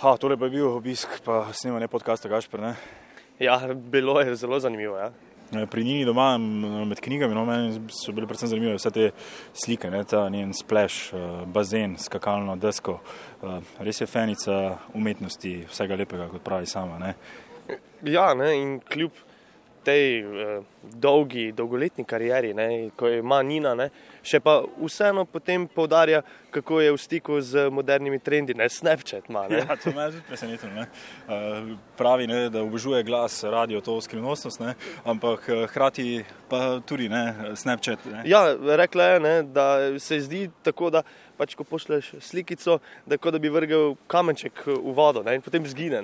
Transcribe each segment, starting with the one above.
Ha, tole pa je bil obisk, pa snemanje podcasta Gašpr. Ne? Ja, bilo je zelo zanimivo. Ja. Pri njih doma, med knjigami, no, so bile predvsem zanimive vse te slike, ne, ta njen splash, bazen, skakalno desko. Res je fenica umetnosti, vsega lepega, kot pravi sama. Ne. Ja, ne, in kljub tej uh, dolgi, dolgoletni karieri, ne, ko je ima Nina, ne, še pa vseeno potem povdarja, kako je v stiku z modernimi trendi, ne Snapchat. Ma, ne. Ja, to me zelo presenetilo. Uh, pravi, ne, da obožuje glas, radio, to skrivnostnost, ne, ampak uh, hkrati pa tudi ne, Snapchat. Ne. Ja, rekla je, ne, da se zdi tako, da pač ko pošleš slikico, da je kot da bi vrgel kamenček v vodo ne, in potem zgine.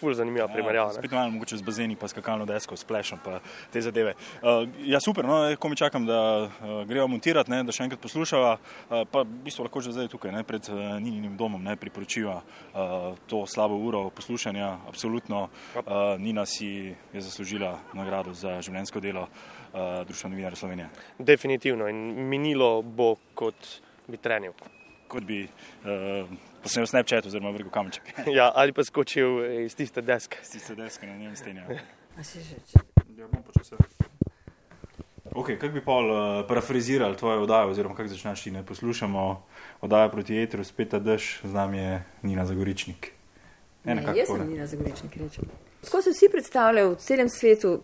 Ful zanimiva ja, primerjava. Spet malo mogoče z bazeni, pa skakalno desko, splešom pa te zadeve. Uh, ja, super, no, ko mi čakam, da uh, gremo montirati, ne, da še enkrat poslušava, uh, pa v bistvu lahko že zdaj tukaj, ne, pred uh, Nininim domom, ne, priporočiva uh, to slabo uro poslušanja. Absolutno, uh, Nina si je zaslužila nagrado za življenjsko delo uh, Društva novinarjev Slovenije. Definitivno in minilo bo kot bi trenil. Kot bi uh, posnel Snapchat oziroma vrgel kamenček. ja, ali pa skočil iz tiste deske. Iz tiste deske na njem stenja. A si že? Ja, bom počasal. Ok, kako bi pa uh, parafrazirali tvojo oddajo, oziroma kako začneš ti ne poslušamo oddajo proti etru, spet ta dež, z nami je Nina Zagoričnik. Ne, ne, jaz sem Nina Zagoričnik, rečem. Tako se vsi predstavljajo v celem svetu,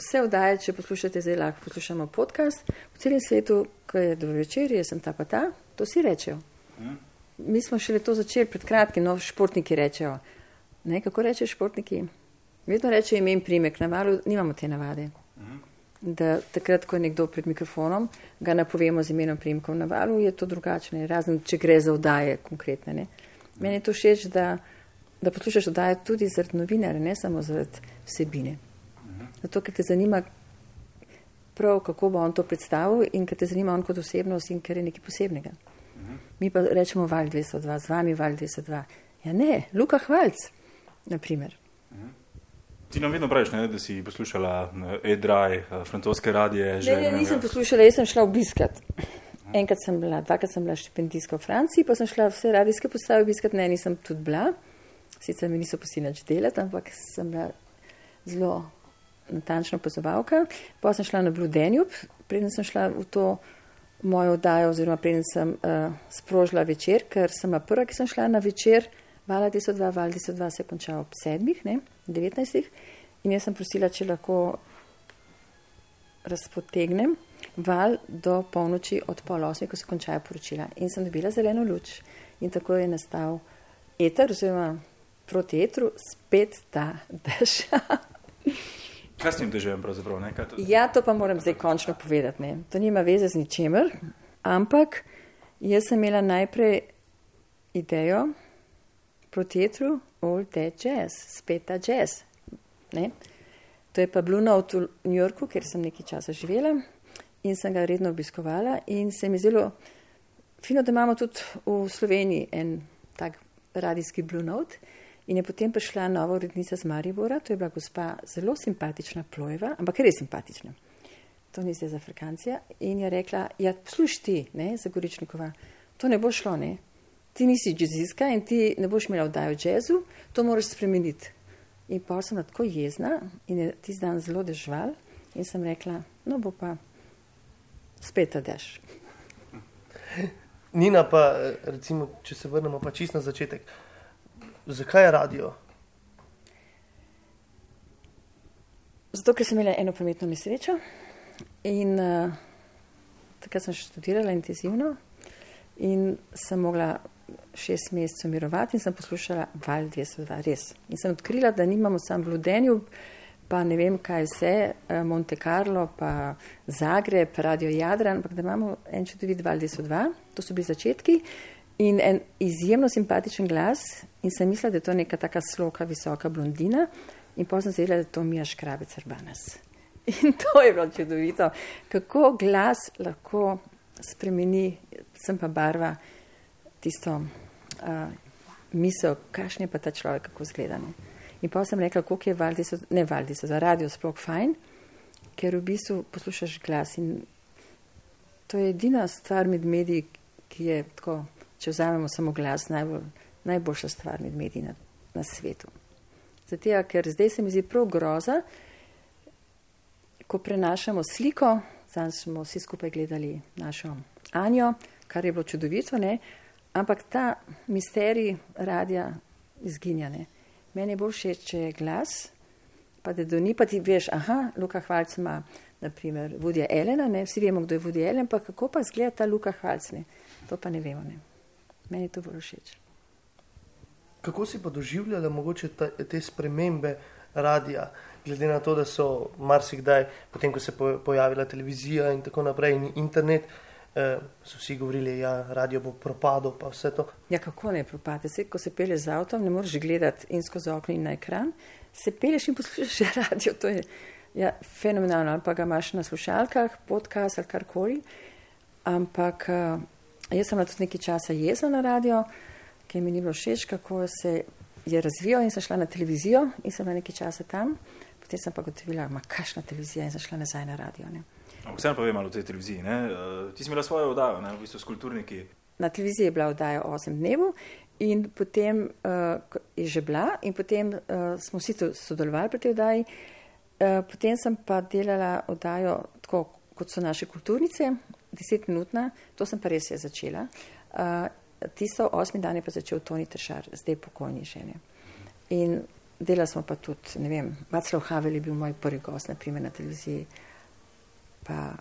vse oddaje, če poslušate zdaj, lahko poslušamo podcast, v celem svetu, ko je do večer, jaz sem ta pa ta, to si rečejo. Mi smo šele to začeli pred kratkim, no športniki rečejo. Ne, kako rečejo športniki? Vedno rečejo ime in primek, na valu nimamo te navade. Hmm. Da takrat, ko je nekdo pred mikrofonom, ga napovemo z imenom primkom na valu, je to drugačne, razen če gre za oddaje konkretne. Ne. Meni je to všeč, da, da poslušaš oddaje tudi zaradi novinarja, ne samo zaradi vsebine. Zato, ker te zanima, prav, kako bo on to predstavil in ker te zanima on kot osebnost in ker je nekaj posebnega. Mi pa rečemo val 202, z vami val 202. Ja ne, Luka Hvalc, naprimer. Ti nam vedno praviš, ne, da si poslušala E-Draj, eh, francoske radije. Že, ne, ne, nisem poslušala, jaz sem šla obiskat. Enkrat sem bila, dvakrat sem bila štipendijska v Franciji, pa sem šla vse radijske postave obiskat, ne, nisem tudi bila. Sicer mi niso pustili nič delati, ampak sem bila zelo natančno opazovalka. Pa sem šla na Blue Danube, preden sem šla v to mojo oddajo, oziroma preden sem uh, sprožila večer, ker sem prva, ki sem šla na večer, Vala 202, Val 202 se je končal ob sedmih, ne, 19. In jaz sem prosila, če lahko razpotegnem val do polnoči od pol osmi, ko se končajo poročila. In sem dobila zeleno luč. In tako je nastal eter, oziroma proti etru, spet ta dež. Kaj s tem doživljam pravzaprav? Ne? To... Ja, to pa moram zdaj končno povedati. Ne? To nima veze z ničemer, ampak jaz sem imela najprej idejo proti etru All Dead Jazz, spet ta jazz. Ne? To je pa Blue Note v New Yorku, kjer sem nekaj časa živela in sem ga redno obiskovala in se mi zelo fino, da imamo tudi v Sloveniji en tak radijski Blue Note. In je potem prišla nova urednica z Maribora, to je bila gospa zelo simpatična plojeva, ampak res simpatična. To ni zdaj za Afrikancija. In je rekla, ja, sluš ti, ne, za Goričnikova, to ne bo šlo, ne. Ti nisi jazzista in ti ne boš imela vdajo jazzu, to moraš spremeniti. In pa sem tako jezna in je ti dan zelo dežval in sem rekla, no bo pa spet dež. Nina pa, recimo, če se vrnemo pa čist na začetek. Zakaj je radio? Zato, ker sem imela eno prometno nesrečo in uh, takrat sem študirala intenzivno in sem mogla šest mesecev mirovati in sem poslušala Val 202, res. In sem odkrila, da nimamo samo v Ludenju, pa ne vem kaj vse, uh, Monte Carlo, pa Zagreb, Radio Jadran, ampak da imamo en čudovit Val 202, to so bili začetki. In en izjemno simpatičen glas, in sem mislila, da je to neka taka sloka, visoka blondina, in pa sem zvedela, da je to Mija Škrabec Urbanas. In to je bilo čudovito, kako glas lahko spremeni, sem pa barva tisto uh, misel, kakšen je pa ta človek, kako zgleda. In pa sem rekla, koliko je Valdiso, ne Valdiso, za radio sploh fajn, ker v bistvu poslušaš glas in to je edina stvar med mediji, ki je tako če vzamemo samo glas, najbolj, najboljša stvar med mediji na, na svetu. Zato, ker zdaj se mi zdi prav groza, ko prenašamo sliko, zdaj smo vsi skupaj gledali našo Anjo, kar je bilo čudovito, ne? ampak ta misterij radija izginjane. Meni je bolj všeč, če je glas, pa da do ni pa ti veš, aha, Luka Hvalc ima, naprimer, vodja Elena, ne? vsi vemo, kdo je vodja Elena, pa kako pa zgleda ta Luka Hvalc, ne? to pa ne vemo. Ne? Meni je to bolj všeč. Kako si pa doživljala mogoče ta, te spremembe radija, glede na to, da so marsikdaj, potem ko se je pojavila televizija in tako naprej, in internet, eh, so vsi govorili, da ja, radio bo propadel, pa vse to. Ja, kako ne propade? Se, ko se peleš z avtom, ne moreš gledati in skozi okno in na ekran, se peleš in poslušaš radio. To je ja, fenomenalno. Ali pa ga imaš na slušalkah, podcast ali karkoli. Ampak uh, jaz sem na tudi nekaj časa jezla na radio, ker mi ni bilo všeč, kako se je razvijal in sem šla na televizijo in sem na nekaj časa tam. Potem sem pa gotovila, ma kakšna televizija in sem šla nazaj na radio. Ne. Vseeno pa vem malo o tej televiziji. Ne? Uh, ti si imela svojo oddajo, ne? v bistvu s kulturniki. Na televiziji je bila oddaja o 8 dnevu in potem uh, je že bila in potem uh, smo vsi sodelovali pri tej oddaji. Uh, potem sem pa delala oddajo tako, kot so naše kulturnice, 10 minutna, to sem pa res je začela. Uh, tisto osmi dan je pa začel Toni Tršar, zdaj pokojni žene. In delala smo pa tudi, ne vem, Vaclav Havel je bil moj prvi gost, naprimer na televiziji. Pa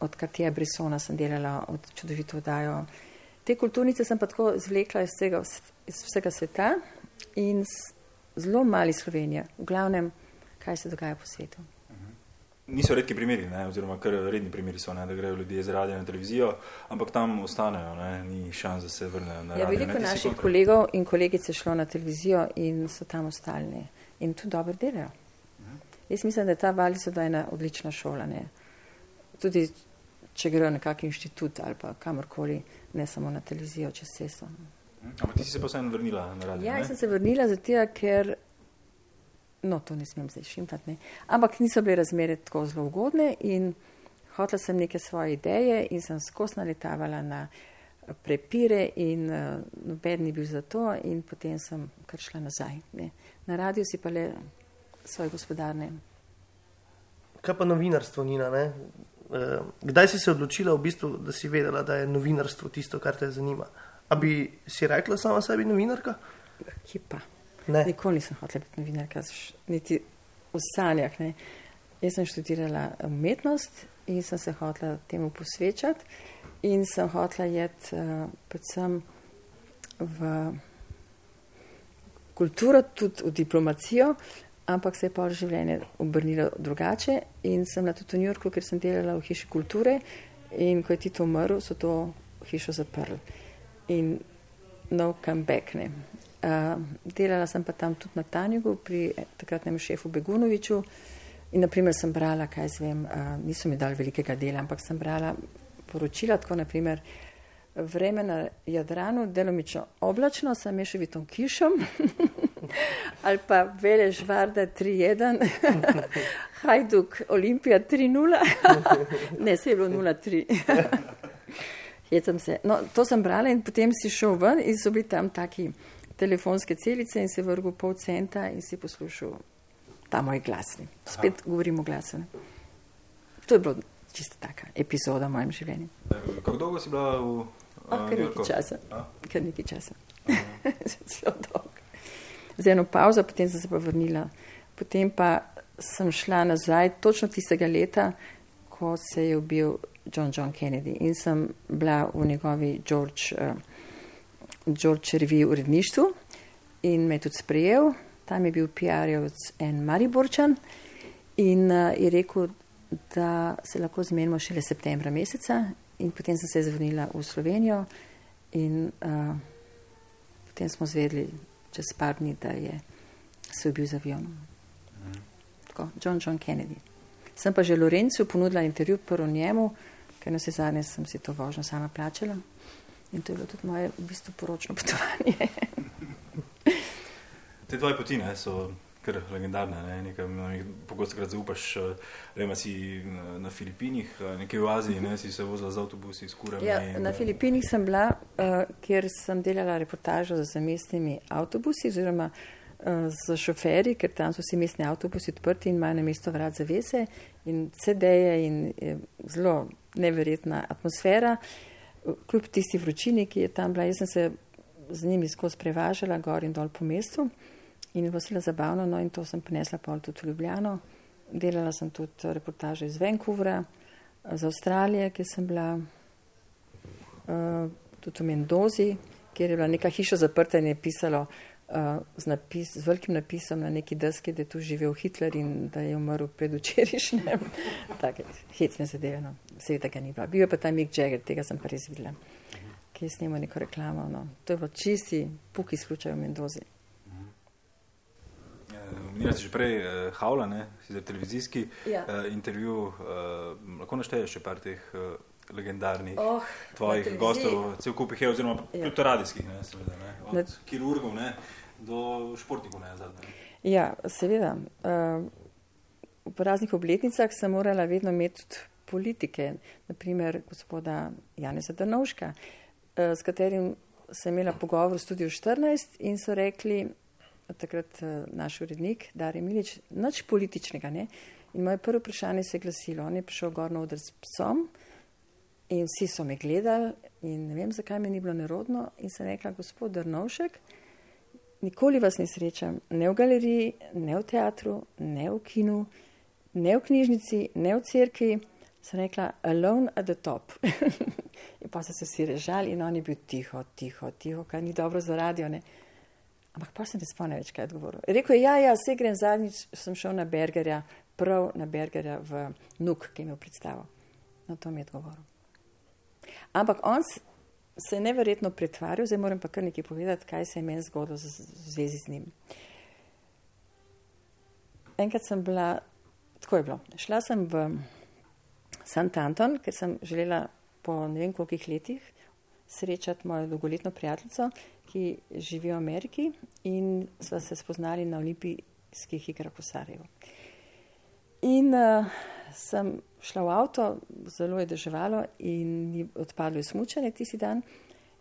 od Katija Brisona sem delala, od čudovito oddajo. Te kulturnice sem pa tako zvlekla iz vsega, iz vsega sveta in zelo mali Slovenija, v glavnem, kaj se dogaja po svetu. Niso redki primeri, ne, oziroma kar redni primeri so, ne, da grejo ljudje z radio na televizijo, ampak tam ostanejo, ne, ni šans, da se vrnejo na ja, radio. Veliko naših kolegov in kolegic je šlo na televizijo in so tam ostali in tu dobro delajo. -huh. Jaz mislim, da je ta Valica da ena odlična šola. Ne. Tudi če grejo na kak inštitut ali pa kamorkoli, ne samo na televizijo, čez seso. Ampak ti si se pa vseeno vrnila na radio? Ja, jaz sem se vrnila zato, ker no, to ne smem zdaj šimtati, ne. ampak niso bile razmere tako zelo ugodne in hotela sem neke svoje ideje in sem skos naletavala na prepire in uh, noben ni bil za to in potem sem kar šla nazaj. Ne. Na radiju si pa le svoje gospodarne. Kaj pa novinarstvo, Nina? Ne? Uh, kdaj si se odločila, v bistvu, da si vedela, da je novinarstvo tisto, kar te zanima? A bi si rekla sama sebi novinarka? Kje pa? Ne. Nikoli nisem hotela biti novinarka, niti v sanjah. Ne. Jaz sem študirala umetnost in sem se hotela temu posvečati in sem hotela jeti uh, predvsem v kulturo, tudi v diplomacijo, ampak se je pa življenje obrnilo drugače in sem na tudi v New Yorku, ker sem delala v hiši kulture in ko je Tito umrl, so to hišo zaprli. In no come back. Ne. Uh, delala sem pa tam tudi na Tanjugu pri takratnem šefu Begunoviču. In naprimer sem brala, kaj zvem, uh, niso mi dali velikega dela, ampak sem brala poročila, tako naprimer vreme na Jadranu, delomično oblačno, sa mešovitom kišom ali pa vele žvarda 3-1, Hajduk Olimpija 3-0, ne, se je bilo 0-3. no, to sem brala in potem si šel ven in so bili tam taki telefonske celice in se vrgel pol centa in si poslušal ta moj glasni. Spet Aha. govorimo glasno. To je bilo čisto taka epizoda v mojem življenju. Kako dolgo si bila v uh, Kar nekaj časa. Kar nekaj časa. Zelo dolgo. Z eno pauzo, potem sem se pa vrnila. Potem pa sem šla nazaj, točno tistega leta, ko se je ubil John John Kennedy in sem bila v njegovi George. Uh, George Review uredništvu in me je tudi sprejel. Tam je bil PR-jevc en Mariborčan in uh, je rekel, da se lahko zmenimo šele septembra meseca in potem sem se zvrnila v Slovenijo in uh, potem smo zvedli čez par dni, da je se ubil z avionom. Tako, John John Kennedy. Sem pa že Lorencu ponudila intervju prvo njemu, ker na vse zadnje sem si to vožnjo sama plačala. In to je bilo tudi moje v bistvu poročno potovanje. Te tvoje poti ne, so kar legendarne. Ne? Nekaj, pogosto krat zaupaš, da si na Filipinih, nekaj v Aziji, ne? si se vozila z avtobusi, s kurami. Ja, in, na Filipinih sem bila, uh, kjer sem delala reportažo z mestnimi avtobusi oziroma uh, z šoferji, ker tam so vsi mestni avtobusi odprti in imajo na mesto vrat zavese in CD-je in zelo neverjetna atmosfera. Kljub tisti vročini, ki je tam bila, jaz sem se z njimi skozi prevažala gor in dol po mestu in je bilo zelo zabavno, no in to sem prinesla pol tudi v Ljubljano. Delala sem tudi reportaže iz Vancouvra, z Avstralije, kjer sem bila, uh, tudi v Mendozi, kjer je bila neka hiša zaprta in je pisalo z, napis, z velikim napisom na neki deski, da je tu živel Hitler in da je umrl predvčerajšnjem. Take hecne zadeve, no. seveda ga ni bilo. Bil je pa tam Mick Jagger, tega sem pa res videla ki je snimal neko reklamo. No. To je bilo čisti puki slučaj v Mendozi. Mira si že prej uh, havla, ne? si za televizijski ja. uh, intervju, uh, lahko našteješ še par teh uh, legendarnih oh, tvojih gostov, cel kup jih je, oziroma ja. tudi radijskih, ne, seveda, ne? od na... kirurgov ne? do športnikov. Ne, zadnje. Ja, seveda. Uh, v raznih obletnicah sem morala vedno imeti tudi politike, naprimer gospoda Janeza Drnovška, uh, s katerim sem imela pogovor v studiu 14 in so rekli, takrat eh, naš urednik, Dari Milič, nič političnega. Ne? In moje prvo vprašanje se je glasilo, on je prišel gor na odr s psom in vsi so me gledali in ne vem, zakaj mi ni bilo nerodno in sem rekla, gospod Drnovšek, nikoli vas ne srečam, ne v galeriji, ne v teatru, ne v kinu, ne v knjižnici, ne v cerkvi, sem rekla, alone at the top. In pa so se vsi režali in on je bil tiho, tiho, tiho, kar ni dobro za radio. Ne? Ampak pa se ne spomnim več, kaj je odgovoril. Rekl je, ja, ja, vse grem zadnjič, sem šel na Bergerja, prav na Bergerja v Nuk, ki je imel predstavo. Na to mi je odgovoril. Ampak on se je neverjetno pretvarjal, zdaj moram pa kar nekaj povedati, kaj se je meni zgodilo v zvezi z njim. Enkrat sem bila, tako je bilo, šla sem v Sant Anton, ker sem želela po ne vem kolikih letih srečati mojo dolgoletno prijateljico, ki živi v Ameriki in sva se spoznali na olimpijskih igrah v Sarajevu. In uh, sem šla v avto, zelo je deževalo in je odpadlo iz smučanja tisti dan.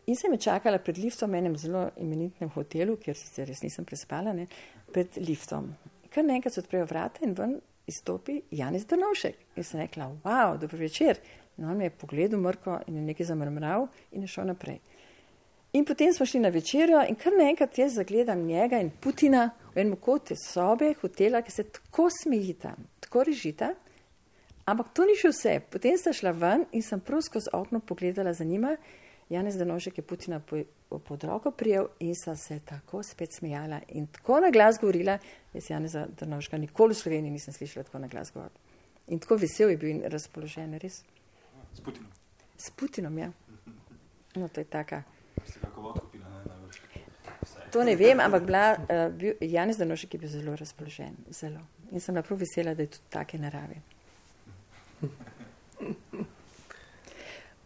In sem jo čakala pred liftom v enem zelo imenitnem hotelu, kjer sicer res nisem prespala, ne, pred liftom. Kar naenkrat se odprejo vrata in ven izstopi Janis Drnovšek. In sem rekla, wow, dobro večer, No, on me je pogledal mrko in je nekaj zamrmral in je šel naprej. In potem smo šli na večerjo in kar naenkrat jaz zagledam njega in Putina v enem kotu sobe, hotela, ki se tako smejita, tako režita. Ampak to ni še vse. Potem sta šla ven in sem prav skozi okno pogledala za njima. Janez Danošek je Putina po, pod roko prijel in sta se tako spet smejala in tako na glas govorila. Jaz Janez Danoška nikoli v Sloveniji nisem slišala tako na glas govoriti. In tako vesel je bil in razpoložen, res. S Putinom. S Putinom, ja. No, to je taka. Odkupila, ne? To ne vem, ampak bila, uh, bil, Janis Danošek je bil zelo razpoložen, zelo. In sem bila prav vesela, da je tudi take narave.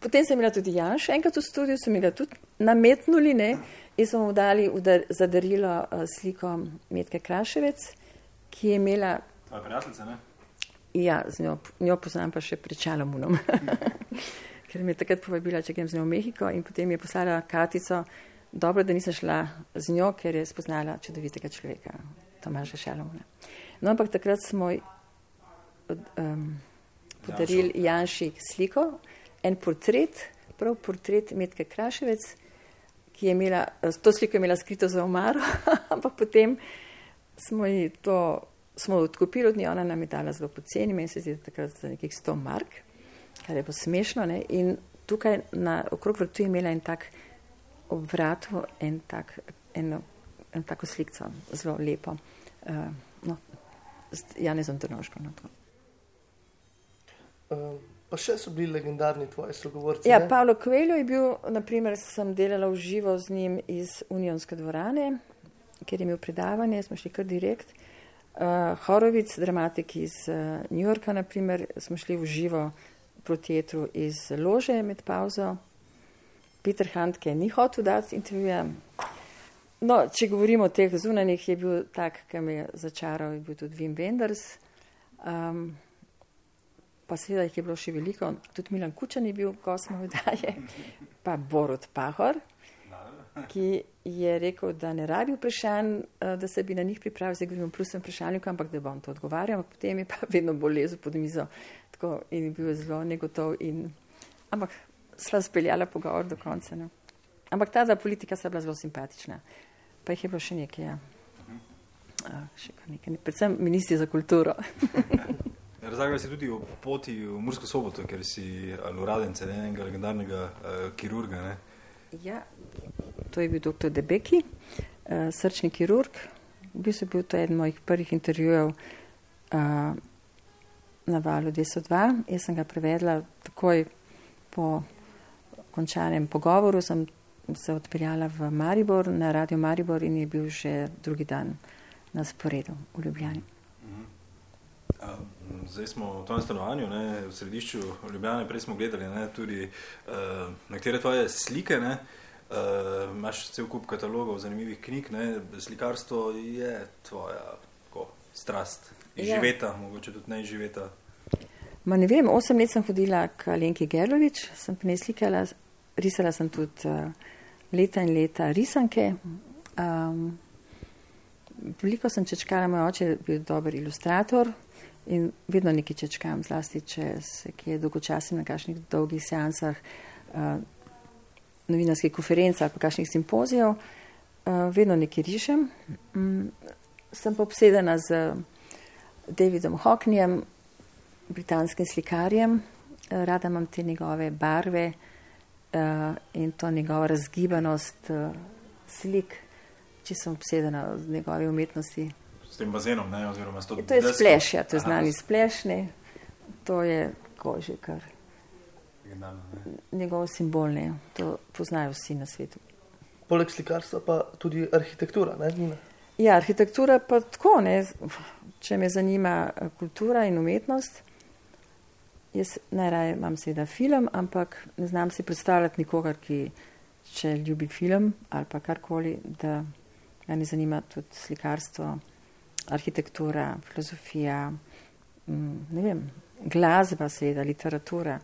Potem sem imela tudi Janša, enkrat v studiu so mi ga tudi nametnuli, ne, in smo mu dali udar, zadarilo uh, sliko Metke Kraševec, ki je imela... Tvoja prijateljica, ne? Ja, z njo, njo poznam pa še pred Čalomunom, ker mi je takrat povabila, če grem z njo v Mehiko in potem mi je poslala kartico, dobro, da nisem šla z njo, ker je spoznala čudovitega človeka, Tomaža Čalomuna. No, ampak takrat smo um, podarili Janši sliko, en portret, prav portret Metke Kraševec, ki je imela, to sliko je imela skrito za omaro, ampak potem smo ji to smo odkupili od nje, ona nam je dala zelo poceni, meni se zdi, takrat za nekih 100 mark, kar je bilo smešno. Ne? In tukaj na okrog vrtu je imela en tak ob vratu, en tak, eno, en tako slikco, zelo lepo. Uh, no, ja, ne znam trnoško na to. Uh, pa še so bili legendarni tvoji sogovorci. Ja, ne? Pavlo Kveljo je bil, naprimer, sem delala v živo z njim iz Unionske dvorane, kjer je imel predavanje, smo šli kar direkt. Uh, Horovic, dramatik iz uh, New Yorka, naprimer, smo šli v živo proti etru iz lože med pauzo. Peter je ni hotel dati intervjuja. No, če govorimo o teh zunanjih, je bil tak, ki me je začaral, je bil tudi Wim Wenders. Um, pa seveda jih je bilo še veliko, tudi Milan Kučan je bil, ko smo vdaje, pa Borod Pahor, ki je rekel, da ne rabi vprašanj, eh, da se bi na njih pripravil, zdaj govorim o plusem vprašanju, ampak da bom to odgovarjal, potem je pa vedno bolj lezel pod mizo tako, in je bil zelo negotov. In, ampak sva speljala pogovor do konca. Ne. Ampak ta za politika sta bila zelo simpatična. Pa jih je bilo še nekaj. Ja. A, še nekaj. Predvsem ministri za kulturo. Razlagali si tudi o poti v Mursko soboto, ker si uradence enega legendarnega uh, kirurga. Ne? Ja, to je bil dr. Debeki, uh, srčni kirurg. V bistvu je bil to eden mojih prvih intervjujev uh, na valu 202. Jaz sem ga prevedla takoj po končanem pogovoru, sem se odpeljala v Maribor, na radio Maribor in je bil že drugi dan na sporedu v Ljubljani. Zdaj smo v tem stanovanju, ne, v središču Ljubljana, prej smo gledali ne, tudi uh, nekatere tvoje slike. Ne, uh, imaš cel kup katalogov, zanimivih knjig, ne, slikarstvo je tvoja ko, strast, živeta, ja. mogoče tudi ne živeta. Ma ne vem, osem let sem hodila k Alenki Gerlovič, sem pa ne slikala, risala sem tudi uh, leta in leta risanke. Um, veliko sem čečkala, moj oče je bil dober ilustrator in vedno nekaj čečkam, zlasti če se kje dolgočasim na kakšnih dolgih seansah, uh, novinarskih konferencah, pa kakšnih simpozijev, uh, vedno nekaj rišem. Um, sem pa obsedena z Davidom Hockneyjem, britanskim slikarjem, uh, rada imam te njegove barve uh, in to njegovo razgibanost uh, slik, če sem obsedena z njegove umetnosti s tem bazenom, ne, to To je spleš, ja, to je znani splešni, to je koži kar. Njegov simbol, ne, to poznajo vsi na svetu. Poleg slikarstva pa tudi arhitektura, ne? Ja, arhitektura pa tako, ne, če me zanima eh, kultura in umetnost, jaz najraje imam seveda film, ampak ne znam si predstavljati nikogar, ki če ljubi film ali pa karkoli, da ga ne zanima tudi slikarstvo arhitektura, filozofija, mm, ne vem, glasba, seveda, literatura,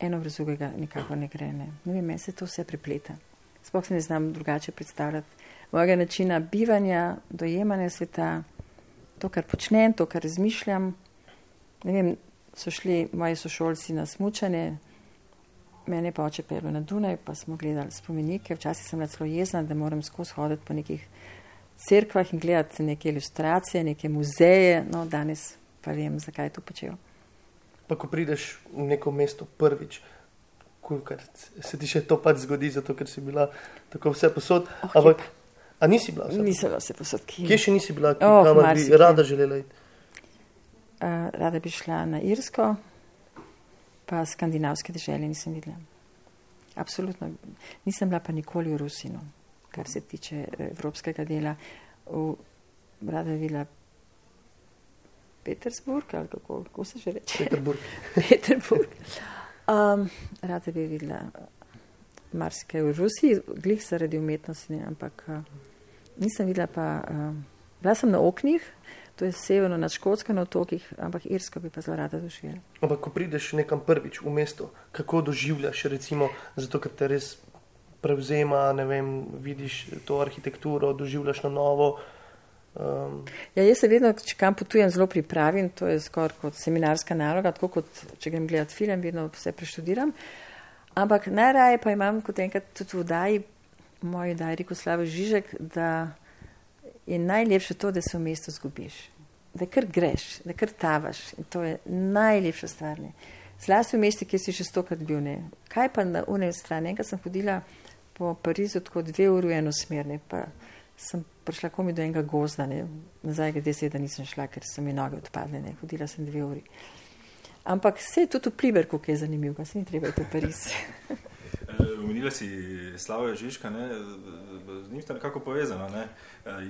eno brez drugega nikako ne gre. Ne, ne vem, meni se to vse prepleta. Sploh se ne znam drugače predstavljati mojega načina bivanja, dojemanja sveta, to, kar počnem, to, kar razmišljam. Ne vem, so šli moji sošolci na smučanje, mene pa oče pelo na Dunaj, pa smo gledali spomenike. Včasih sem bila celo jezna, da moram skozi hoditi po nekih crkvah in gledati neke ilustracije, neke muzeje, no danes pa vem, zakaj je to počel. Pa ko prideš v neko mesto prvič, kolikor se ti še to pač zgodi, zato ker si bila tako vse posod. Oh, Ampak, a nisi bila vse? Nisem bila vse posod. Kje, kje še nisi bila, oh, kamor bi rada želela iti? Uh, rada bi šla na Irsko, pa skandinavske države nisem videla. Absolutno. Nisem bila pa nikoli v Rusinu kar se tiče evropskega dela, v rada vila Petersburg, ali kako, kako se že reče? Peterburg. Peterburg. Um, rada bi videla marsikaj v Rusiji, glih zaradi umetnosti, ne, ampak uh, nisem videla pa, uh, bila sem na oknih, to je severno nad Škotsko na otokih, ampak Irsko bi pa zelo rada doživela. Ampak ko prideš nekam prvič v mesto, kako doživljaš, recimo, zato ker te res prevzema, ne vem, vidiš to arhitekturo, doživljaš na novo. Um. Ja, jaz se vedno, če kam potujem, zelo pripravim, to je skoraj kot seminarska naloga, tako kot če grem gledati film, vedno vse preštudiram. Ampak najraje pa imam kot enkrat tudi v daji, moj daji rekel Slavo Žižek, da je najlepše to, da se v mestu zgubiš, da kar greš, da kar tavaš in to je najlepša stvar. Zlasti v mesti, kjer si že stokrat bil. Ne. Kaj pa na unej strani? Enkrat sem hodila po Parizu tako dve uri v eno smer, ne, pa sem prišla komi do enega gozda, ne, nazaj glede se, da nisem šla, ker so mi noge odpadle, ne, hodila sem dve uri. Ampak se je tudi v Pliberku, ki je zanimiv, pa se ni treba iti v Pariz. Umenila si Slavo Žižka, ne, z njim sta nekako povezana, ne,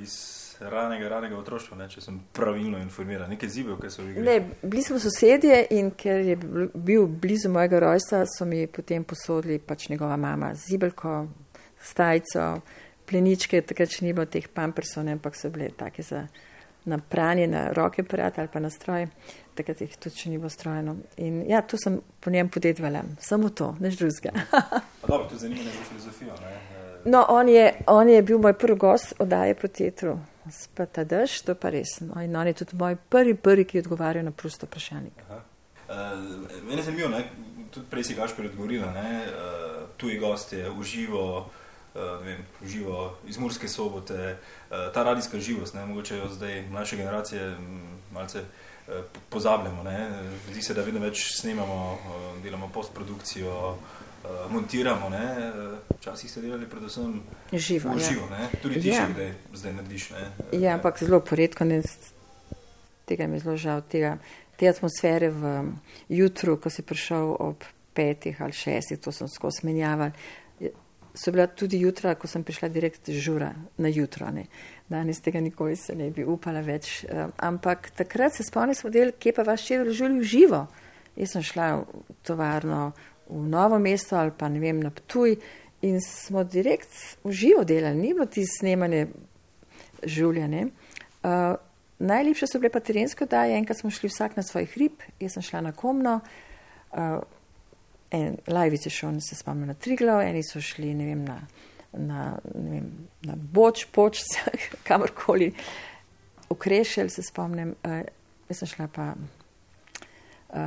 iz ranega, ranega otroštva, ne, če sem pravilno informiran, nekaj zibev, ki so bili. Ne, bili smo sosedje in ker je bil blizu mojega rojstva, so mi potem posodili pač njegova mama zibelko, stajco, pleničke, takrat še ni bilo teh pampersov, ne, ampak so bile take za na pranje, na roke aparat ali pa na stroj, takrat jih tudi še ni bilo strojeno. In ja, to sem po njem podedvala, samo to, než drugega. Dobro, je zanimivo za filozofijo. Ne? No, on je, on je bil moj prvi gost oddaje po teatru. Spata dež, to pa res. No, in on je tudi moj prvi, prvi, ki je odgovarjal na prosto vprašanje. Uh, mene je zanimivo, ne? tudi prej si Gašpor odgovorila, uh, tuji gost je uživo, uh, vem, uživo iz Murske sobote, uh, ta radijska živost, ne? mogoče jo zdaj mlajše generacije malce uh, pozabljamo. Ne? Zdi se, da vedno več snemamo, uh, delamo postprodukcijo, uh, montiramo. Ne? Včasih ste delali predvsem živo. V živo ja. Tudi ti, ja. zdaj, zdaj narediš. Ne? Ja, ampak zelo poredko, ne, tega mi je zelo žal. Tega, te atmosfere v jutru, ko si prišel ob petih ali šestih, to sem skozi menjaval. So bila tudi jutra, ko sem prišla direkt žura na jutro. Ne. Danes tega nikoli se ne bi upala več. Ampak takrat se spomnim, smo delali, kje pa vaš čevlj v živo. Jaz sem šla v tovarno v novo mesto ali pa ne vem na Ptuj in smo direkt v živo delali, ni bilo ti snemanje življenje. Uh, najlepše so bile pa terenske daje, enkrat smo šli vsak na svoj hrib, jaz sem šla na Komno, uh, en Lajvic je šel, se spomnim na Triglav, eni so šli, ne vem, na, na, ne vem, na Boč, Poč, kamorkoli, v Krešelj se spomnim, uh, jaz sem šla pa uh,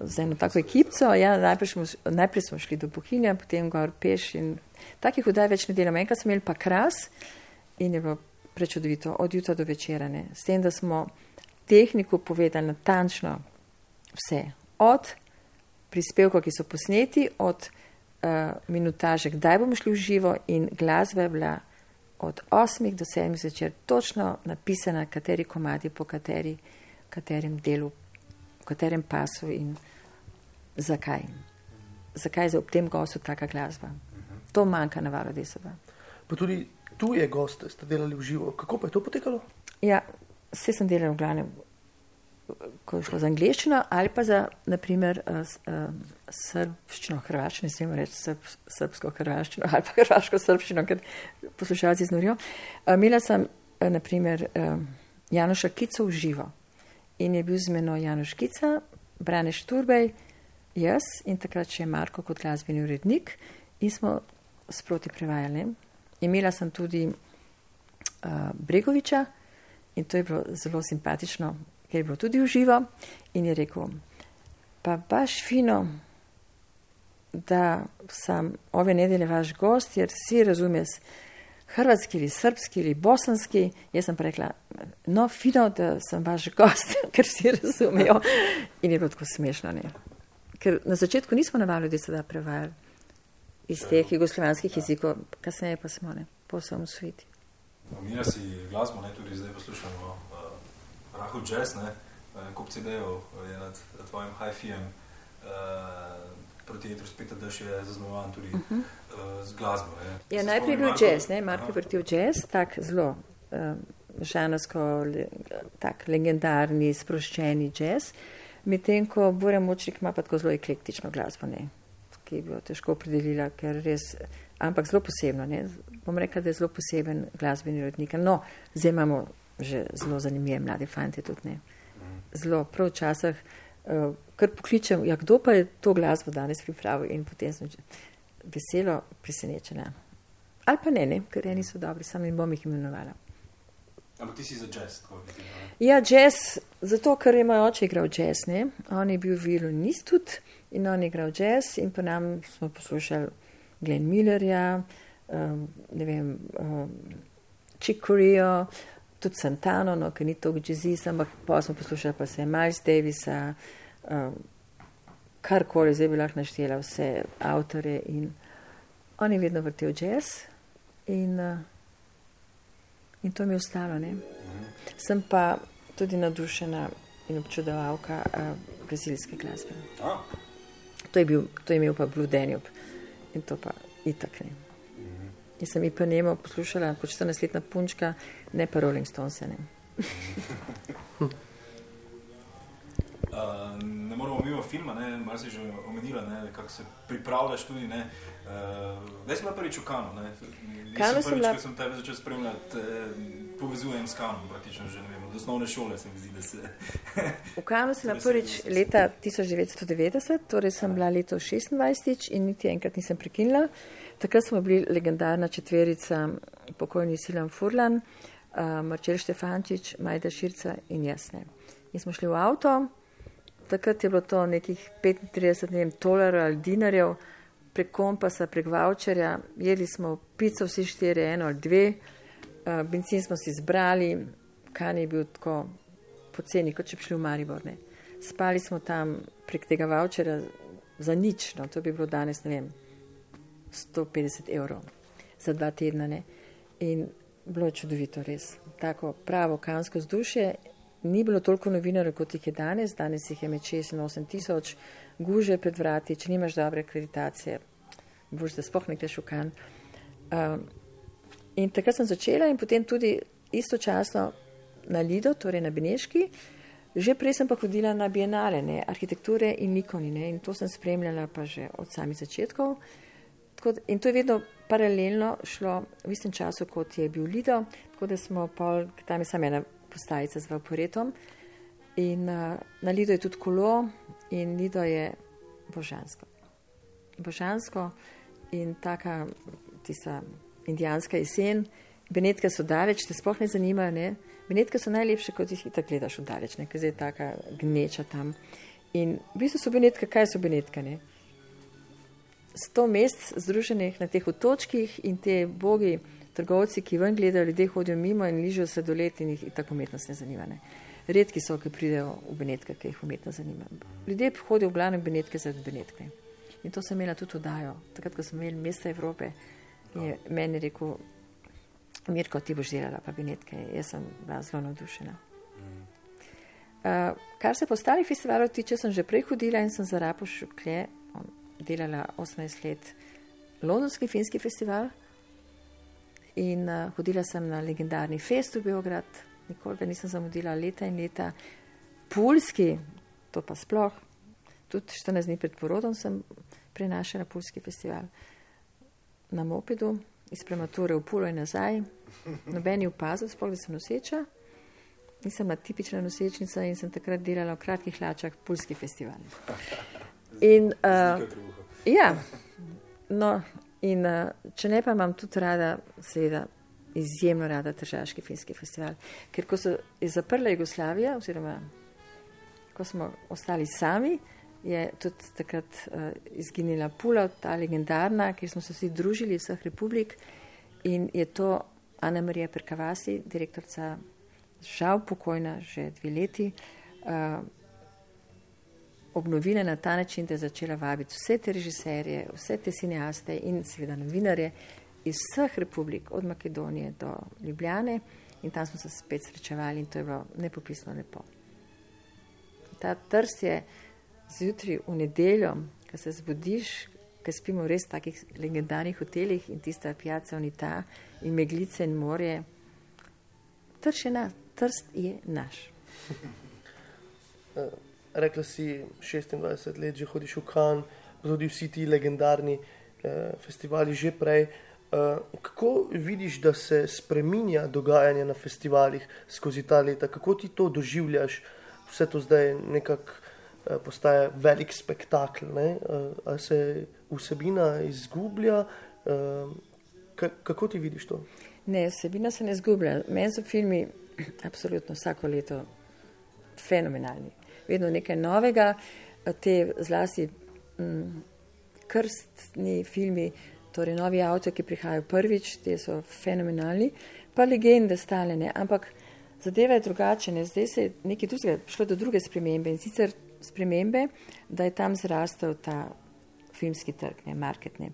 z eno tako ekipco. Ja, najprej, smo, najprej smo šli do Bohinja, potem gor peš in takih vdaj več ne delamo. Enkrat smo imeli pa kras in je bilo prečudovito od jutra do večerane. S tem, da smo tehniko povedali natančno vse. Od prispevkov, ki so posneti, od uh, minutaže, kdaj bomo šli v živo in glasba je bila od 8 do 7 zvečer točno napisana, kateri komadi po kateri, katerem delu katerem pasu in zakaj. Zakaj je ob tem gostu taka glasba? To manjka na valu desova. Pa tudi tu je gost, ste delali v živo. Kako pa je to potekalo? Ja, vse sem delal v glavnem, ko je šlo za angliščino ali pa za, naprimer, uh, uh, srbščino, hrvaščino, ne smemo reči srb, srbsko hrvaščino ali pa hrvaško srbščino, ker poslušalci znorijo. Uh, imela sem, naprimer, Janoša Kico v živo in je bil z menoj Janoš Kica, Brane Šturbej, jaz in takrat še Marko kot glasbeni urednik in smo sproti prevajali. Imela sem tudi uh, Bregoviča in to je bilo zelo simpatično, ker je bilo tudi uživo in je rekel, pa baš fino, da sem ove nedelje vaš gost, jer vsi razumeš, hrvatski ali srpski ali bosanski. Jaz sem rekla, no, fino, da sem vaš gost, ker vsi razumejo. In je bilo tako smešno. Ne? Ker na začetku nismo navali, da se da prevajali iz teh jugoslovanskih jezikov, kasneje pa smo ne, posebno sveti. Omenja si glasbo, ne, tudi zdaj poslušamo uh, Rahul Jazz, ne, kup CD-ov je nad tvojim hi-fijem. Uh, proti etru spet, da še je zaznamovan tudi uh -huh. uh, z glasbo. Je. Ja, najprej bil jazz, ne, Marko je vrtil jazz, tak zelo um, žanarsko, le, tak legendarni, sproščeni jazz, medtem ko Bore Močnik ima pa tako zelo eklektično glasbo, ne, ki bi jo težko opredelila, ker res, ampak zelo posebno, ne, bom rekla, da je zelo poseben glasbeni rodnik. No, zdaj imamo že zelo zanimive mlade fante tudi, ne. Zelo, prav včasih kar pokličem, ja, kdo pa je to glasbo danes pripravil in potem sem veselo presenečena. Ali pa ne, ne, ker eni so dobri, sam jim bom jih imenovala. Ampak ti si za jazz? Ja, jazz, zato ker je moj oče igral jazz, ne. On je bil violinist tudi in on je igral jazz in pa nam smo poslušali Glenn Millerja, um, ne vem, um, Chick Corea, tudi Santano, no, ker ni to jazzist, ampak pa smo poslušali pa se Miles Davisa, um, karkoli zdaj bi lahko naštela, vse avtore in on je vedno vrtel jazz in, uh, in to mi je ostalo. Ne? Sem pa tudi nadušena in občudovalka uh, brazilske glasbe. To je, bil, to je imel pa Blue Danube in to pa itak ne. Jaz sem Ipanemo poslušala kot 14-letna punčka, ne pa Rolling Stones. Ne. Uh, ne moramo mimo filma, ne, malo si že omenila, kako se pripravljaš tudi. Ne, uh, ne sem bila prvič v Kanu. Ne, Kanu sem bila. Ko sem tebe začel spremljati, eh, povezujem s Kanom, praktično že ne vem, od osnovne šole se mi zdi, da se. v Kanu sem bila prvič leta 1990, torej sem bila leto 26 in niti enkrat nisem prekinila. Takrat smo bili legendarna četverica pokojni Silam Furlan, uh, Marčel Štefančič, Majda Širca in jasne. In smo šli v avto, takrat je bilo to nekih 35 ne vem, tolarjev ali dinarjev, prek kompasa, prek voucherja, jedli smo pico, vsi štiri, eno ali dve, uh, benzin smo si zbrali, kan je bil tako poceni, kot če bi šli v Mariborne. Spali smo tam prek tega voucherja za nič, no, to bi bilo danes, ne vem, 150 evrov za dva tedna. Ne. In bilo je čudovito, res. Tako pravo kansko vzdušje. Ni bilo toliko novinarjev, kot jih je danes, danes jih je med 6 in 8 tisoč, guže pred vrati, če nimaš dobre akreditacije, boš da spoh nekaj šukan. Um, in takrat sem začela in potem tudi istočasno na Lido, torej na Beneški, že prej sem pa hodila na bienale, ne, arhitekture in ikonine in to sem spremljala pa že od samih začetkov. Tako, in to je vedno paralelno šlo v istem času, kot je bil Lido, tako da smo pol, tam je samo ena postajica z vaporetom. In uh, na Lido je tudi kolo in Lido je božansko. Božansko in taka tista indijanska jesen. Benetke so daleč, te sploh ne zanimajo. Ne? Benetke so najlepše, kot jih tako gledaš v daleč, ker je taka gneča tam. In v bistvu so benetke, kaj so benetke? Ne? Sto mest združenih na teh otočkih in te bogi trgovci, ki ven gledajo, ljudje hodijo mimo in ližijo se do let in jih tako umetnost ne zanima. Ne. Redki so, ki pridejo v Benetke, ki jih umetnost zanima. Ljudje hodijo v glavne Benetke za Benetke. In to sem imela tudi vdajo. Takrat, ko smo imeli mesta Evrope, je meni rekel, Mirko, ti boš delala pa Benetke. Jaz sem bila zelo navdušena. Uh, kar se po ostalih festivalov tiče, sem že prej hodila in sem za Rapoš Kle delala 18 let Londonski finski festival. In uh, hodila sem na legendarni fest v Beograd, nikoli ga nisem zamudila, leta in leta. Pulski, to pa sploh, tudi 14 dni pred porodom sem prenašala Pulski festival na mopedu iz premature v Pulo in nazaj. Nobeni upazil, sploh da sem noseča. Nisem bila tipična nosečnica in sem takrat delala v kratkih hlačah Pulski festival. In, uh, ja, no, In uh, če ne, pa imam tudi rada, seveda, izjemno rada Tržaški finski festival. Ker ko se je zaprla Jugoslavija, oziroma ko smo ostali sami, je tudi takrat uh, izginila Pula, ta legendarna, kjer smo se vsi družili, vseh republik. In je to Ana Marija Perkavasi, direktorica, žal pokojna, že dve leti. Uh, obnovila na ta način, da je začela vabiti vse te režiserje, vse te cineaste in seveda novinarje iz vseh republik, od Makedonije do Ljubljane in tam smo se spet srečevali in to je bilo nepopisno lepo. Ta trst je zjutraj v nedeljo, ko se zbudiš, ko spimo v res takih legendarnih hotelih in tista pijaca unita in meglice in morje. Trst je, na, trst je naš. rekla si, 26 let že hodiš v Kan, tudi vsi ti legendarni eh, festivali že prej. Eh, kako vidiš, da se spreminja dogajanje na festivalih skozi ta leta, kako ti to doživljaš, vse to zdaj nekako eh, postaje velik spektakel, eh, ali se vsebina izgublja, eh, kako ti vidiš to? Ne, vsebina se ne izgublja. Meni so filmi absolutno vsako leto fenomenalni vedno nekaj novega. Te zlasti m, mm, krstni filmi, torej novi avto, ki prihajajo prvič, te so fenomenalni, pa legende stalene, ampak zadeva je drugačena. Zdaj se je nekaj drugega, šlo do druge spremembe in sicer spremembe, da je tam zrastel ta filmski trg, ne marketne.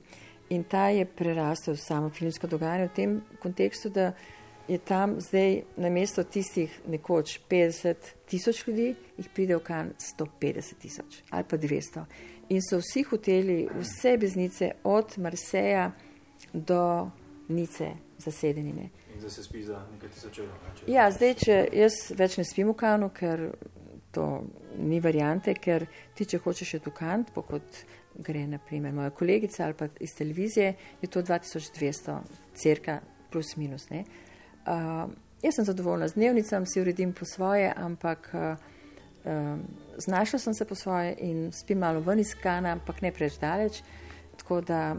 In ta je prerastel samo filmsko dogajanje v tem kontekstu, da je tam zdaj na mesto tistih nekoč 50 tisoč ljudi, jih pride v kan 150 tisoč ali pa 200. In so vsi hoteli, vse beznice, od Marseja do Nice zasedenine. In zdaj se spi za nekaj tisoč evrov. Ja, zdaj, če jaz več ne spim v kanu, ker to ni variante, ker ti, če hočeš še tukant, po kot gre naprimer moja kolegica ali pa iz televizije, je to 2200, crka plus minus. Ne. Uh, jaz sem zadovoljna z dnevnicam, si uredim po svoje, ampak uh, um, znašla sem se po svoje in spim malo ven iz kana, ampak ne preveč daleč. Tako da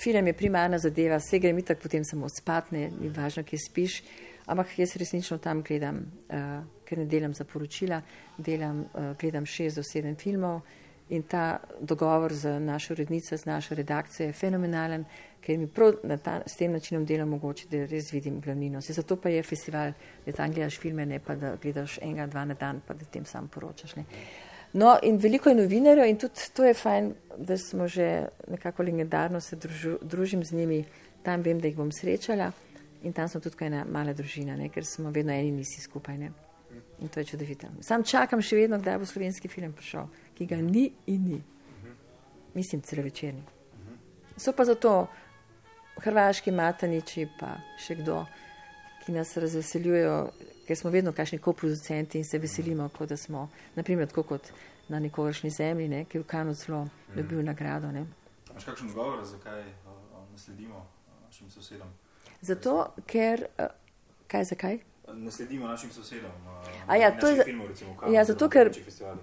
film je primarna zadeva, vse gre mi tako potem samo spat, ne, ni važno, kje spiš, ampak jaz resnično tam gledam, uh, ker ne delam za poročila, delam, uh, gledam šest do sedem filmov. In ta dogovor z našo urednico, z našo redakcijo je fenomenalen, ker mi prav ta, s tem načinom dela mogoče, da res vidim glavnino. Se zato pa je festival, da tam gledaš filme, ne pa da gledaš enega, dva na dan, pa da tem sam poročaš. Ne. No, in veliko je novinarjev in tudi to je fajn, da smo že nekako legendarno se družu, družim z njimi, tam vem, da jih bom srečala in tam smo tudi kot ena mala družina, ne, ker smo vedno eni nisi skupaj. Ne. In to je čudovito. Sam čakam še vedno, kdaj bo slovenski film prišel ki ga ni in ni. Mislim, celo večerni. So pa zato hrvaški mataniči, pa še kdo, ki nas razveseljujejo, ker smo vedno kakšni koproducenti in se veselimo, kot da smo, naprimer, tako kot na nekovršni zemlji, ne, ki je v Kanu celo dobil nagrado. Ne. Imaš kakšen dogovor, zakaj nasledimo našim sosedom? Zato, ker, kaj, zakaj? Ne sledimo našim sosedom. Ja, to je, filmov, recimo, kam, ja, zato, ker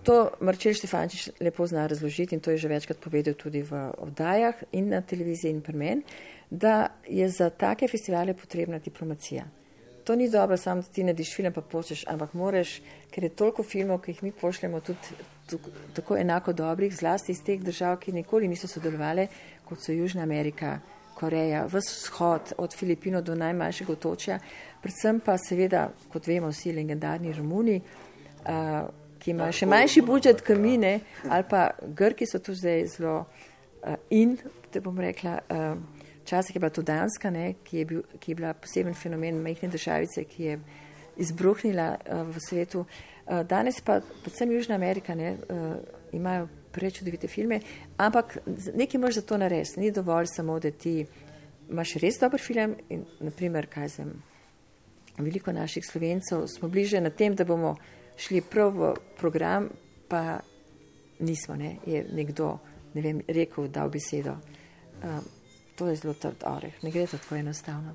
to Marčel Štefančič lepo zna razložiti in to je že večkrat povedal tudi v oddajah in na televiziji in pri meni, da je za take festivale potrebna diplomacija. To ni dobro, samo da ti nadiš film pa počeš, ampak moraš, ker je toliko filmov, ki jih mi pošljemo, tudi tako enako dobrih, zlasti iz teh držav, ki nikoli niso sodelovali, kot so Južna Amerika, Koreja, vzhod, od Filipino do najmanjšega otočja, predvsem pa seveda, kot vemo, vsi legendarni Romuni, uh, ki imajo še manjši budžet kamine, ali pa Grki so tu zdaj zelo uh, in, te bom rekla, včasih uh, je bila to Danska, ne, ki, je bil, ki je bila poseben fenomen majhne državice, ki je izbruhnila uh, v svetu. Uh, danes pa predvsem Južna Amerika ne, uh, imajo prečudovite filme, ampak nekaj moraš za to narediti. Ni dovolj samo, da ti imaš res dober film in naprimer, kaj sem, veliko naših slovencev smo bliže na tem, da bomo šli prav v program, pa nismo, ne, je nekdo, ne vem, rekel, dal besedo. Um, to je zelo trd oreh, ne gre tako enostavno.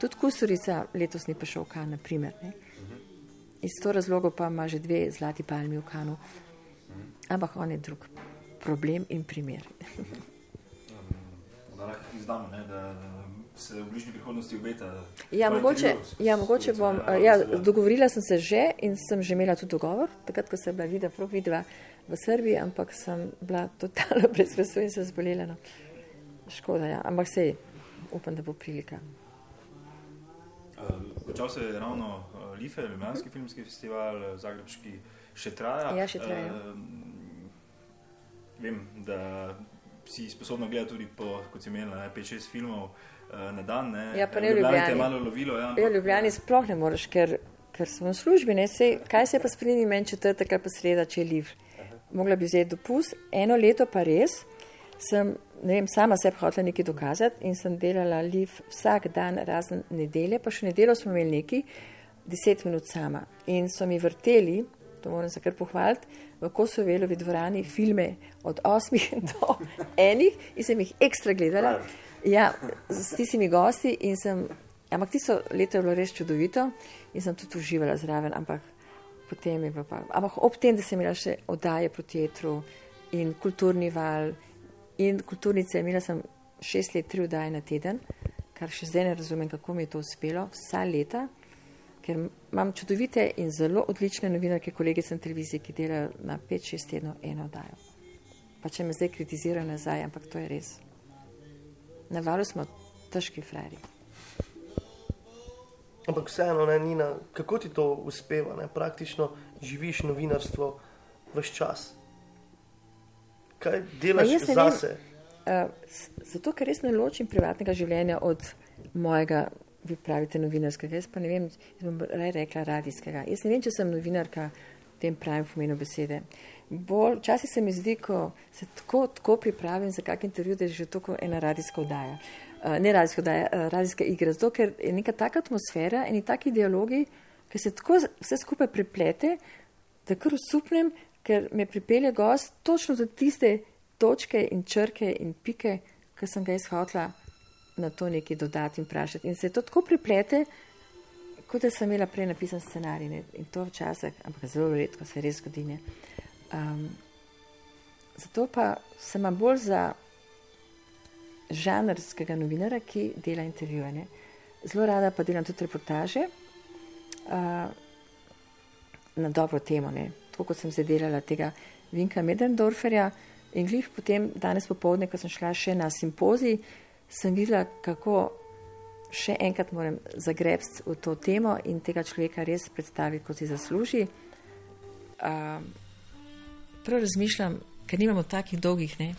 Tudi kustorica letos ni prišel v kan, naprimer. Ne. Iz to razlogo pa ima že dve zlati palmi v kanu. Ampak on je drug problem in primer. izdamo, ne, da se v bližnji prihodnosti obeta. Ja, mogoče, ja, mogoče bom. Ja, dogovorila sem se že in sem že imela tudi dogovor, takrat, ko sem bila videla, prav videla v Srbiji, ampak sem bila totalno brez vesu in se zbolela. No. Škoda, ja. ampak sej, upam, da bo prilika. Počal se je ravno uh, Life, Ljubljanski filmski festival, Zagrebški še traja. Ja, še traja. Uh, vem, da si sposobna gledati tudi po, kot si imela, 5-6 filmov uh, na dan. Ne? Ja, pa ne v Ljubljani. malo lovilo. Ja, ja, v Ljubljani sploh ne moreš, ker, ker smo v službi. Sej, kaj se pa spremeni meni četrtek ali pa sreda, če je liv? Mogla bi vzeti dopust, eno leto pa res. Sem, ne vem, sama se pa hotela nekaj dokazati in sem delala liv vsak dan, razen nedelje, pa še nedeljo smo imeli neki, deset minut sama. In so mi vrteli, to moram se kar pohvaliti, v Kosovelovi dvorani filme od osmih do enih in sem jih ekstra gledala. Ja, s tistimi gosti in sem, ampak tisto leto je bilo res čudovito in sem tudi uživala zraven, ampak potem je pa, ampak ob tem, da sem imela še oddaje po teatru in kulturni val in kulturnice, imela sem šest let, tri oddaje na teden, kar še zdaj ne razumem, kako mi je to uspelo, vsa leta ker imam čudovite in zelo odlične novinarke, kolegice na televiziji, ki delajo na 5-6 tednov eno oddajo. Pa če me zdaj kritizirajo nazaj, ampak to je res. Na valu smo težki frajeri. Ampak vseeno, ne, Nina, kako ti to uspeva? Ne? Praktično živiš novinarstvo vse čas. Kaj delaš zase? Uh, zato, ker res ne ločim privatnega življenja od mojega vi pravite novinarskega, jaz pa ne vem, jaz bom raje rekla radijskega. Jaz ne vem, če sem novinarka v tem pravem pomenu besede. Bolj, včasih se mi zdi, ko se tako, tako pripravim za kak intervju, da je že tako ena radijska oddaja. Uh, ne radijska oddaja, uh, radijska igra, zato ker je neka taka atmosfera in taki dialogi, ki se tako vse skupaj preplete, da kar usupnem, ker me pripelje gost točno do tiste točke in črke in pike, ki sem ga izhotla na to nekaj dodati in vprašati. In se to tako priplete, kot da sem imela prej napisan scenarij ne? in to včasih, ampak zelo redko se res zgodi. Um, zato pa sem bolj za žanrskega novinara, ki dela intervjuje. Zelo rada pa delam tudi reportaže uh, na dobro temo, ne? tako kot sem zdaj delala tega Vinka Medendorferja. In glih potem danes popovdne, ko sem šla še na simpozij, sem videla, kako še enkrat moram zagrebsti v to temo in tega človeka res predstaviti, kot si zasluži. Uh, prav razmišljam, ker nimamo takih dolgih ne,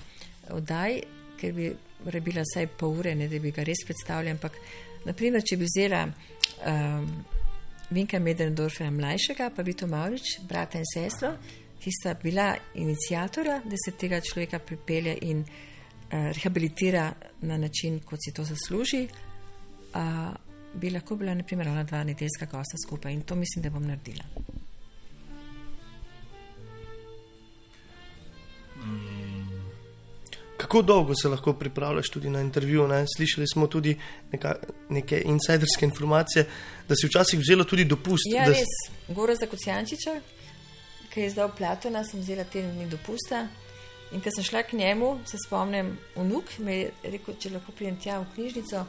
oddaj, ker bi rebila vsaj pol ure, ne, da bi ga res predstavljala. Ampak, naprimer, če bi vzela um, Vinka Medendorfera mlajšega, pa Vito Maurič, brata in sestro, ki sta bila inicijatora, da se tega človeka pripelje in rehabilitira na način, kot si to zasluži, uh, bi lahko bila, naprimer, ona dva nedeljska gosta skupaj in to mislim, da bom naredila. Kako dolgo se lahko pripravljaš tudi na intervju? Ne? Slišali smo tudi neka, neke insiderske informacije, da si včasih vzelo tudi dopust. Ja, da... res, Gora za Kocijančiča, ki je izdal Platona, sem vzela teden dni dopusta. In ko sem šla k njemu, se spomnim, vnuk mi je rekel, če lahko pridem tja v knjižnico.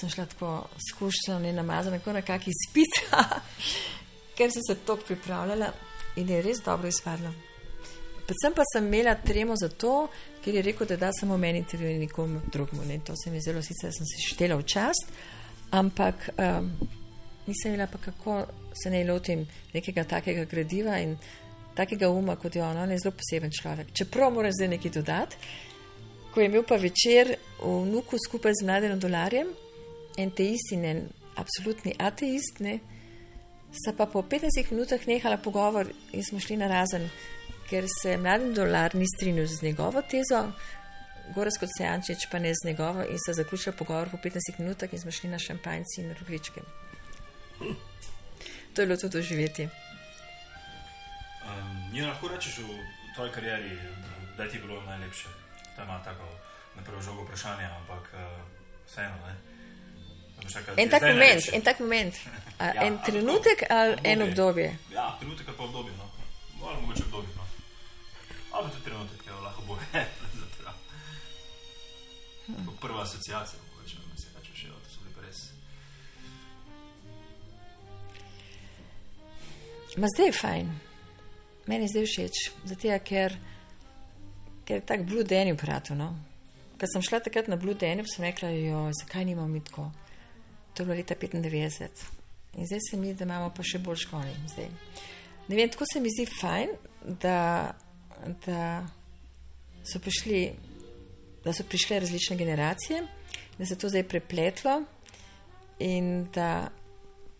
Sem šla tako skušala, ne namazana, kot nekakšen izpit, ker sem se tako pripravljala in je res dobro izpadlo. Predvsem pa sem imela tremo zato, ker je rekel, da da samo meni intervju in nikomu drugemu. Ne. To se mi je zelo, sicer sem se štela v čast, ampak um, nisem imela pa kako se ne lotim nekega takega gradiva takega uma, kot je ona, on je zelo poseben človek. Čeprav moram zdaj nekaj dodati, ko je imel pa večer v Nuku skupaj z mladim dolarjem, en te isti, ne, absolutni ateist, ne, sta pa po 15 minutah nehala pogovor in smo šli na razen, ker se mladim dolar ni strinjal z njegovo tezo, Gorasko Sejančič pa ne z njegovo in se zaključila pogovor po 15 minutah in smo šli na šampanjci in rogličke. To je bilo tudi doživeti. Um, Nina, lahko rečeš v tvoji karieri, da ti je bilo najlepše? To ima tako na prvo žogo vprašanje, ampak uh, vseeno. Ne? En tak moment, en tak moment. A, ja, en trenutek ali obdobje. en obdobje? Ja, trenutek ali pa obdobje. No. Ali mogoče obdobje. No. Ali pa tudi trenutek, je lahko bo. Prva asociacija, mogoče, da se reče, še to so bili pa res. Ma zdaj je fajn, meni zdaj všeč, zato ker, ker je tako Blue Danny upratil. No? Ko sem šla takrat na Blue Danny, sem rekla, jo, zakaj nimamo mi tako. To je bilo leta 95 in zdaj se mi, da imamo pa še bolj školi. Zdaj. Ne vem, tako se mi zdi fajn, da, da, so prišli, da so prišle različne generacije, da se je to zdaj prepletlo in da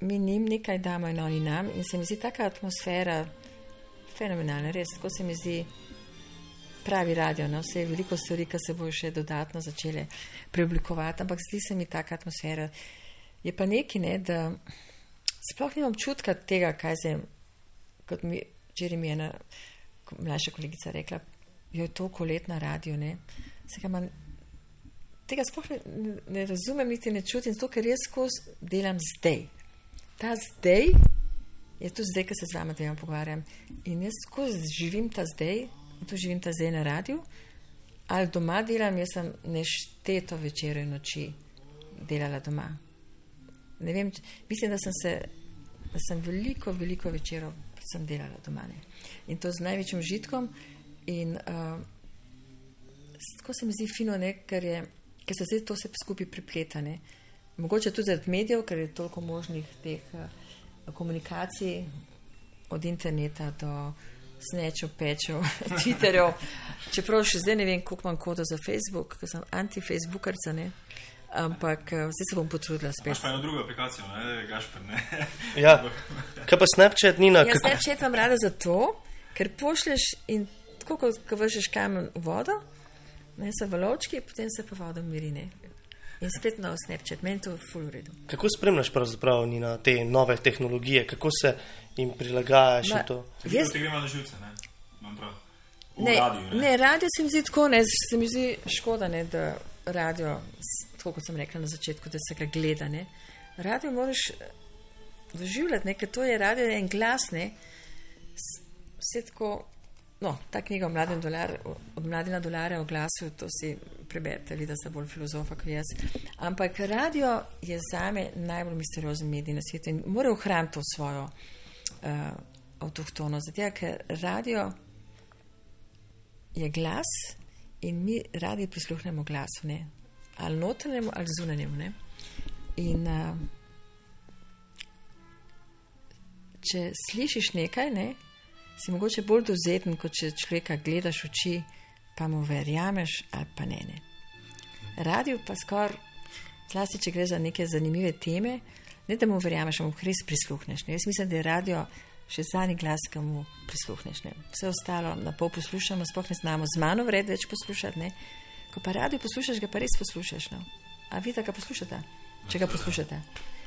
mi njim nekaj damo in oni nam. In se mi zdi taka atmosfera fenomenalna, res, tako se mi zdi pravi radio. No? Vse je veliko stvari, ki se bojo še dodatno začele preoblikovati, ampak zdi se mi taka atmosfera. Je pa nekaj, ne, da sploh nimam čutka tega, kaj se, kot mi, včeraj mi je ena mlajša kolegica rekla, je toliko let na radiju, ne. Sega man, tega sploh ne, ne razumem, niti ne čutim, zato ker jaz skozi delam zdaj. Ta zdaj je tu zdaj, ko se z vami dvema pogovarjam. In jaz skozi živim ta zdaj, tu živim ta zdaj na radiju, ali doma delam, jaz sem nešteto večer in noči delala doma. Ne vem, če- mislim, da sem se, da sem veliko, veliko večerov sem delala doma. Ne. In to z največjim užitkom. In uh, tako se mi zdi fino, ne, ker, je, ker se zdaj to vse skupaj prepleta. Ne. Mogoče tudi zaradi medijev, ker je toliko možnih teh uh, komunikacij, od interneta do snečev, pečev, Twitterjev. Čeprav še zdaj ne vem, koliko imam kodo za Facebook, ker sem anti-Facebookarca, ne. ampak uh, zdaj se bom potrudila spet. pa eno drugo aplikacijo, ne, Gašper, ne. Ja. Kaj pa Snapchat, Nina? Jaz kako- Snapchat imam rada zato, ker pošleš in tako kot ko vržeš kamen v vodo, ne se valovčki, potem se pa voda mirine. In spet nov Snapchat, meni to je full v redu. Kako spremljaš pravzaprav Nina, te nove tehnologije, kako se in prilagajaš Ma, in to. Jaz, Ti gremo na živce, ne? Imam prav. V ne, radiju, ne? ne, radio se mi zdi tako, ne, se mi zdi škoda, ne, da radio, tako kot sem rekla na začetku, da se ga gleda. Ne. Radio moraš eh, doživljati, ne, ker to je radio je en glas, ne, vse tako. No, ta knjiga o mladem dolarju, od mladina dolarja o glasu, to si preberete, vidite, da bolj filozofa kot jaz. Ampak radio je zame najbolj misteriozen medij na svetu in mora ohraniti to svojo uh, avtohtonost. Zato, ker radio je glas in mi radi prisluhnemo glasu, ne? ali notranjemu, ali zunanjemu. Ne? In uh, če slišiš nekaj, ne, si mogoče bolj dozeten, kot če človeka gledaš v oči, pa mu verjameš ali pa ne. ne. Radio pa skoraj, zlasti če gre za neke zanimive teme, ne da mu verjameš, ampak res prisluhneš. Ne. Jaz mislim, da je radio še zadnji glas, ki mu prisluhneš. Ne. Vse ostalo na pol poslušamo, sploh ne znamo z mano vred več poslušati. Ne. Ko pa radio poslušaš, ga pa res poslušaš. No. A vi ga poslušate, če ga poslušate.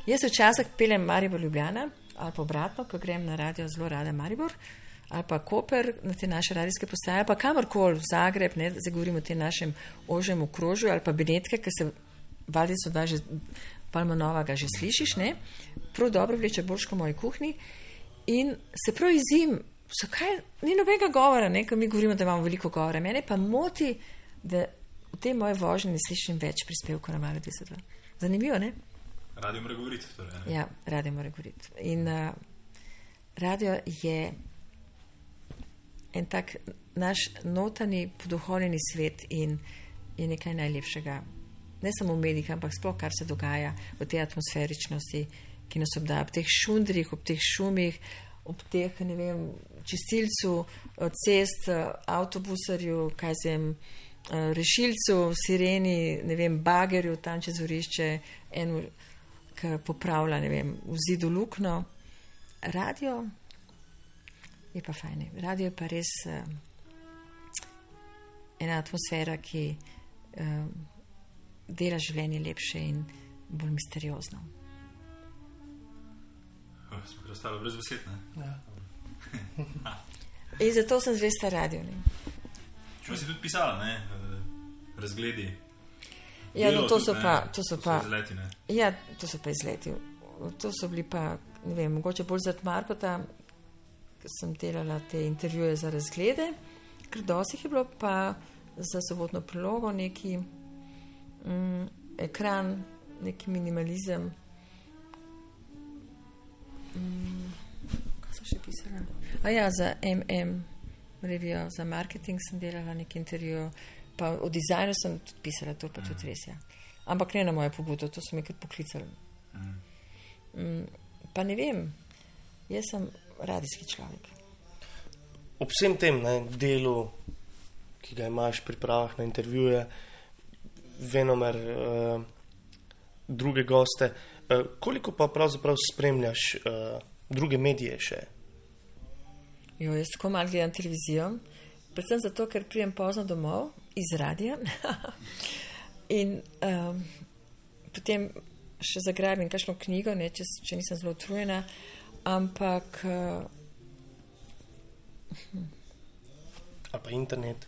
Jaz včasih peljem Maribor Ljubljana ali pa obratno, ko grem na radio zelo rada Maribor ali pa Koper na te naše radijske postaje, ali pa kamorkoli v Zagreb, ne, zdaj govorimo o tem našem ožjem okrožju ali pa Benetke, ker se valdi so da že Palmanova ga že slišiš, ne, prav dobro vleče boljško v moji kuhinji in se prav izim, zakaj ni nobenega govora, ne, ko mi govorimo, da imamo veliko govora. Mene pa moti, da v tej moje vožnji ne slišim več prispevkov na Mali 22. Zanimivo, ne? Radio mora govoriti. Torej, ne? Ja, radio mora govoriti. In uh, radio je en tak naš notranji poduhovljeni svet in je nekaj najlepšega. Ne samo v medijih, ampak sploh kar se dogaja v tej atmosferičnosti, ki nas obdaja ob teh šundrih, ob teh šumih, ob teh, ne vem, čistilcu, eh, cest, eh, avtobusarju, kaj se jim. Rešilcu, sireni, ne vem, bagerju tam čez vorišče, eno, ki popravlja, ne vem, v zidu lukno. Radio je pa fajn. Radio je pa res uh, ena atmosfera, ki uh, dela življenje lepše in bolj misteriozno. Oh, Smo kar ostali brez besed, ne? Ja. In zato sem zvesta radio. Če si tudi pisala, ne? eh, Razgledi. Ja, no, Delo to tudi, so ne, pa, to so pa, izleti, ne? ja, to so pa izleti. To so bili pa, ne vem, mogoče bolj za Markota, ker sem delala te intervjuje za razglede, ker dosti jih je bilo pa za sobotno prilogo neki mm, ekran, neki minimalizem. Mm, kaj sem še pisala? A ja, za MM revijo, za marketing sem delala neki intervju, pa o dizajnu sem tudi pisala, to pa tudi res je. Ampak ne na mojo pobudo, to so mi kar poklicali. Mm, pa ne vem, jaz sem radijski človek. Ob vsem tem ne, delu, ki ga imaš pri pripravah na intervjuje, venomer uh, druge goste, uh, koliko pa pravzaprav spremljaš uh, druge medije še? Jo, jaz tako malo gledam televizijo, predvsem zato, ker prijem pozno domov iz radia in um, potem še zagrabim kakšno knjigo, ne, če, če nisem zelo utrujena, ampak uh, Ali pa internet?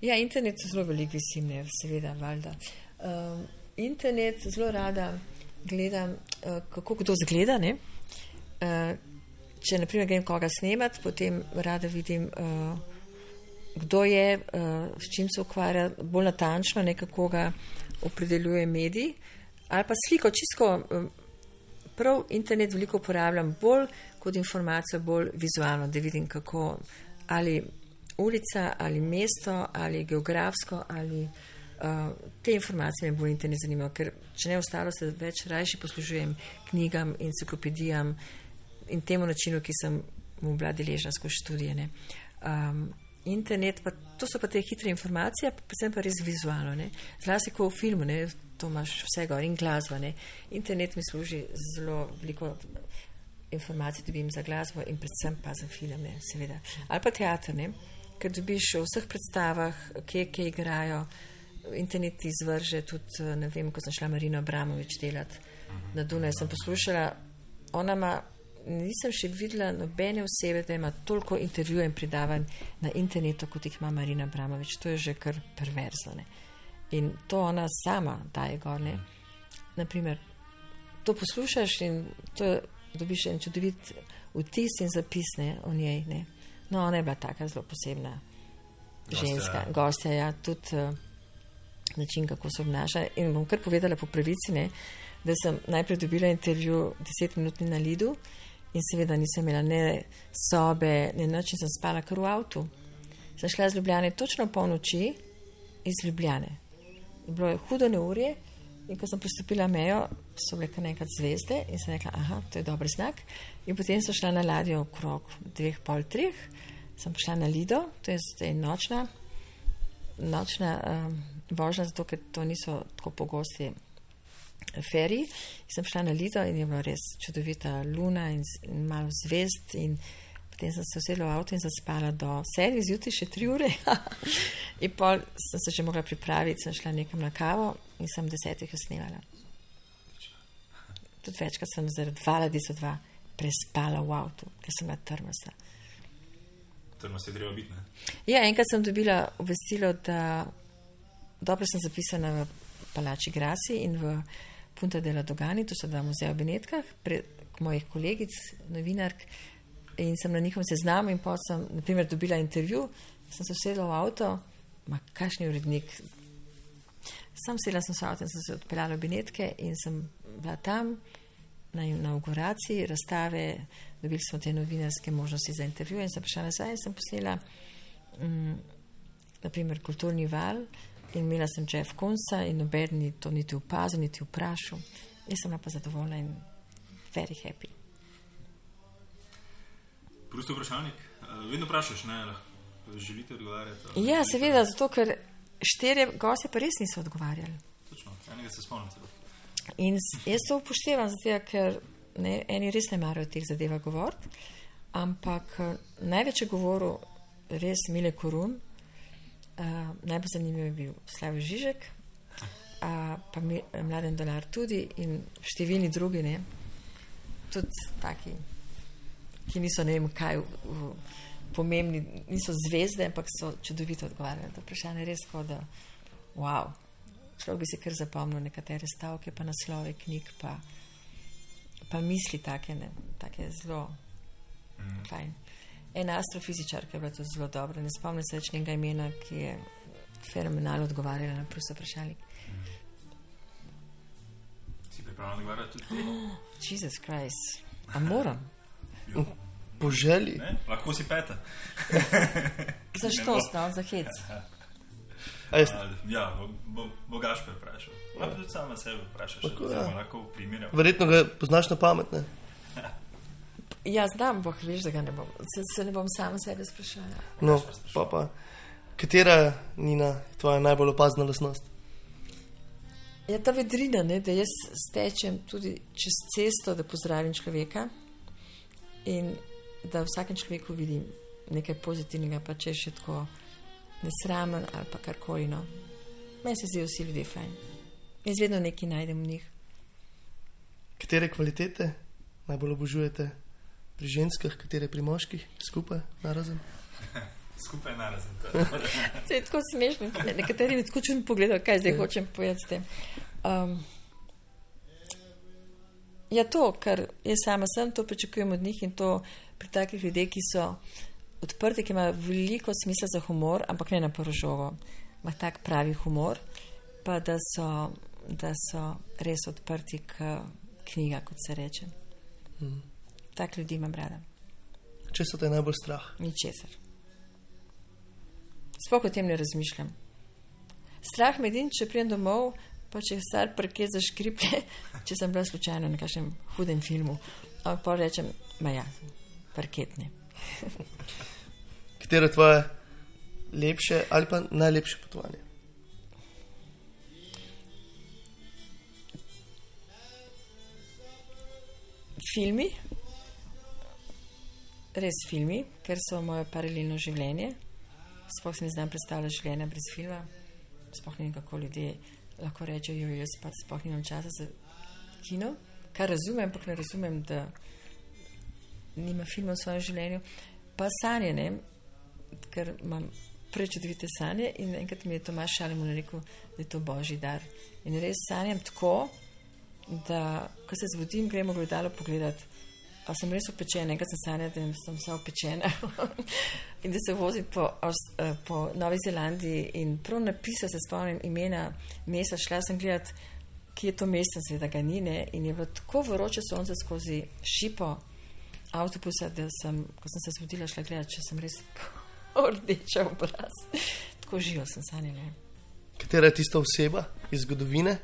ja, internet zelo veliko visim, ne, seveda, valjda. Um, internet zelo rada gledam, uh, kako kdo zgleda. Ne? Uh, če naprimer grem koga snemati, potem rada vidim, uh, kdo je, uh, s čim se ukvarja, bolj natančno, nekako ga opredeljuje medij. Ali pa sliko, čisto um, prav internet veliko uporabljam, bolj kot informacijo, bolj vizualno, da vidim, kako ali ulica, ali mesto, ali geografsko, ali uh, te informacije me bolj internet zanimajo, ker če ne ostalo, se več rajši poslužujem knjigam, enciklopedijam in temu načinu, ki sem mu bila deležna skozi študije. ne. Um, internet, pa, to so pa te hitre informacije, predvsem pa res vizualno. Ne. Zlasti ko v filmu, ne, to imaš vse gor in glasba. Ne. Internet mi služi zelo veliko informacij, dobim za glasbo in predvsem pa za film, ne, seveda. Ali pa teater, ne, ker dobiš v vseh predstavah, kje, kje igrajo. Internet ti izvrže tudi, ne vem, ko sem šla Marino Abramovič delati na Dunaj, sem poslušala, ona ima nisem še videla nobene osebe, da ima toliko intervjujev in predavanj na internetu, kot jih ima Marina Bramovič. To je že kar perverzno. Ne? In to ona sama daje gor. Ne? Naprimer, to poslušaš in to dobiš en čudovit vtis in zapisne o njej. Ne? No, ona je bila taka zelo posebna ženska, gostja, ja, tudi uh, način, kako se obnaša. In bom kar povedala po pravici, ne, da sem najprej dobila intervju deset minut na Lidu in seveda nisem imela ne sobe, ne noč in sem spala kar v avtu. Sem šla iz Ljubljane točno po noči iz Ljubljane. Bilo je hudo neurje in ko sem pristopila mejo, so bile kar nekaj zvezde in sem rekla, to je dober znak. In potem sem šla na ladjo okrog dveh, pol treh, sem prišla na Lido, to je zdaj nočna, nočna um, vožnja, zato ker to niso tako pogosti feriji. Sem šla na Lido in je bila res čudovita luna in, in malo zvezd. In potem sem se usedla v avto in zaspala do sedmih zjutraj, še tri ure. in pol sem se že mogla pripraviti, sem šla nekam na kavo in sem desetih snemala. Tudi večkrat sem zaradi vala DC2 prespala v avtu, ker sem bila trmasta. Trmast je treba biti. Ne? Ja, enkrat sem dobila obvestilo, da dobro sem zapisana v Palači Grasi in v Punta della Dogani, to so dva muzeja v Benetkah, prek mojih kolegic, novinark. In sem na njihovem seznamu, in pa sem, na primer, dobila intervju, sem se usedla v avto, ma kakšni urednik. Sam sedela sem se v avto in sem se odpeljala v Benetke in sem bila tam na inauguraciji razstave, dobili smo te novinarske možnosti za intervju in sem prišla nazaj in sem posnela, um, naprimer, kulturni val. In imela sem Jeff Konsa in noben ni to niti opazil, niti vprašal. Jaz sem pa zadovoljna in very happy. Prosto vprašalnik. Vedno vprašaš, ne, želite odgovarjati? Ja, seveda, zato ker štirje gosti pa res niso odgovarjali. Točno, enega se spomnim. In jaz to upoštevam, zato, ker ne, eni res ne marajo teh zadev govoriti, ampak največ je govoril res Mile Korun. Uh, najbolj zanimiv je bil Slavi Žižek, uh, pa mi, Mladen Dolar tudi in številni drugi, ne? tudi taki, ki niso ne vem kaj v, pomembni, niso zvezde, ampak so čudovito odgovarjali na to vprašanje. Res kot da, wow, človek bi si kar zapomnil nekatere stavke, pa naslove knjig, pa, pa misli take, ne, take zelo mm. fajn. Ena astrofizičarka je bila tudi zelo dobra, ne spomnim se več njenega imena, ki je fenomenalno odgovarjala na prosto vprašanje. Si pripravljen odgovarjati tudi? Oh, Jezus Kristus, a moram. Po želji. Ne? Lahko si peta. za što snov, za hec. Jaz... Ja, bo, bogaš pa vprašal. Lahko tudi sama sebe vprašaš, Lahko, da ja. lahko primerjamo. Verjetno ga poznaš na pamet. Ne? Ja, znam, boh veš, da ga ne bom. Se, se ne bom sama sebe sprašala. No, pa pa. Katera Nina, je tvoja najbolj opazna lasnost? Ja, ta vedrina, ne, da jaz stečem tudi čez cesto, da pozdravim človeka in da v vsakem človeku vidim nekaj pozitivnega, pa če je še tako nesramen ali pa karkoli. No. Meni se zdijo vsi ljudje fajn. Jaz vedno nekaj najdem v njih. Katere kvalitete najbolj obožujete pri ženskah, katere pri moških, skupaj, narazen? Skupaj narazen. Se je tako smešno, ne- nekateri mi tako čudno pogledajo, kaj zdaj hočem povedati s tem. Um, ja, to, kar jaz sama sem, to pričakujem od njih in to pri takih ljudeh, ki so odprti, ki imajo veliko smisla za humor, ampak ne na porožovo, ima tak pravi humor, pa da so, da so res odprti k knjiga, kot se reče. Mm. Tak ljudi imam rada, Če so te najbolj strah? ničesar. Sploh o tem ne razmišljam. Strah me din, če pridem domov, pa če star parket zaškriplje, če sem bila slučajno na kakšnem hudem filmu. Ampak pa rečem, ma ja, parket ne. Katero je tvoje lepše ali pa najlepše potovanje? Filmi, res filmi, ker so moje paralelno življenje. Sploh si ne znam predstavljati življenja brez filma. Sploh ne vem, kako ljudje lahko rečejo, jo jaz pa sploh nimam časa za kino. Kar razumem, ampak ne razumem, da nima filma v svojem življenju, pa sanje, ne? ker imam prečudovite sanje. In enkrat mi je Tomaš Šalimun rekel, da je to božji dar. In res sanjam tako, da ko se zbudim, gremo gledalo pogledati. Pa sem res upečena, enkrat sem sanjala, da sem vsa upečena in da se vozim po, eh, po Novi Zelandiji in prav napisa se spomnim imena mesta, šla sem gledat, kje je to mesto, seveda ga ni ne? in je bilo tako vroče sonce skozi šipo avtobusa, da sem, ko sem se zbudila, šla gledati, če sem res rdeča obraz. Tako živo sem sanjala. Katera je tista oseba iz zgodovine,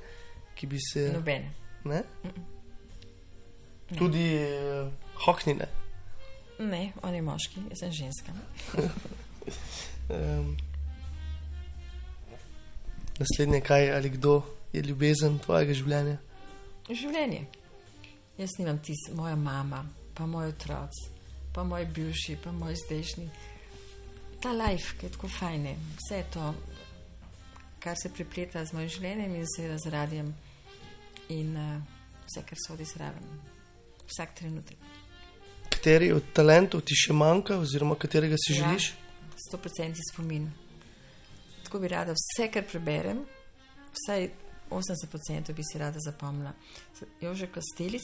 ki bi se. Nobene. Ne? Tudi uh, Hohnine. Ne, on je moški, jaz sem ženska. um, naslednje, kaj ali kdo je ljubezen tvojega življenja? Življenje. Jaz nimam tisti, moja mama, pa moj otroc, pa moj bivši, pa moj zdajšnji ta life, ki je tako fajn, vse to, kar se pripleta z mojim življenjem in seveda z radijem in uh, vse, kar sodi zraven, vsak trenutek. Kateri od talentov ti še manjka, oziroma katerega si Ja. želiš? 100% spomin. Tako bi rada vse, kar preberem, vsaj 80% bi si rada zapomnila. Jože Kostelic,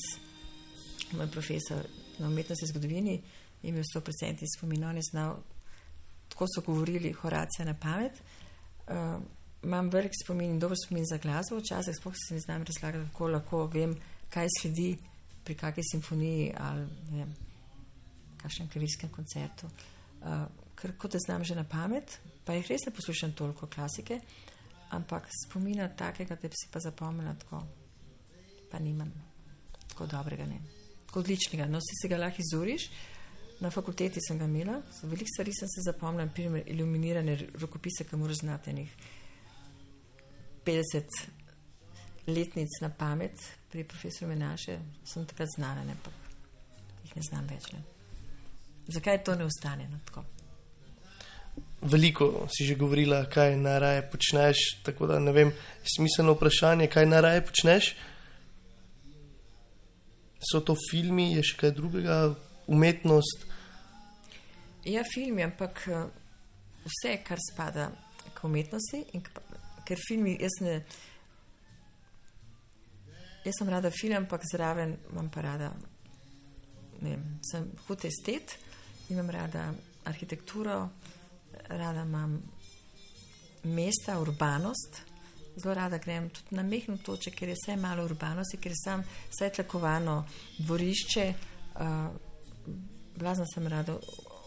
moj profesor na umetnosti in zgodovini, je imel 100% spomin. On je znal, tako so govorili, Horacija na pamet. Uh, imam velik spomin in dober spomin za glasbo, včasih sploh si ne znam razlagati, kako lahko vem, kaj sledi pri kakšni simfoniji ali vem, kakšnem klavirskem koncertu. Uh, ker kot znam že na pamet, pa jih res ne poslušam toliko klasike, ampak spomina takega, da bi si pa zapomnila tako, pa nimam tako dobrega, ne. Tako odličnega. No, si se ga lahko izuriš. Na fakulteti sem ga imela, veliko stvari sem se zapomnila, naprimer iluminirane rokopise, ki moraš znati enih 50 letnic na pamet, pri profesorju Menaše sem takrat znala, ne pa jih ne znam več. Ne. Zakaj to ne ostane no, tako? Veliko si že govorila, kaj najraje počneš. Tako da ne vem, smiselno vprašanje, kaj najraje počneš. So to filmi, je še kaj drugega, umetnost. Ja, filmi, ampak eh, vse, kar spada k umetnosti, in ker filmi, jaz ne. Jaz sem rada film, ampak zraven imam pa rada, ne vem, sem hud estet, imam rada arhitekturo, rada imam mesta, urbanost. Zelo rada grem tudi na mehko točko, ker je vse malo urbanosti, ker sam vse tlakovano dvorišče. Uh, blazno sem rada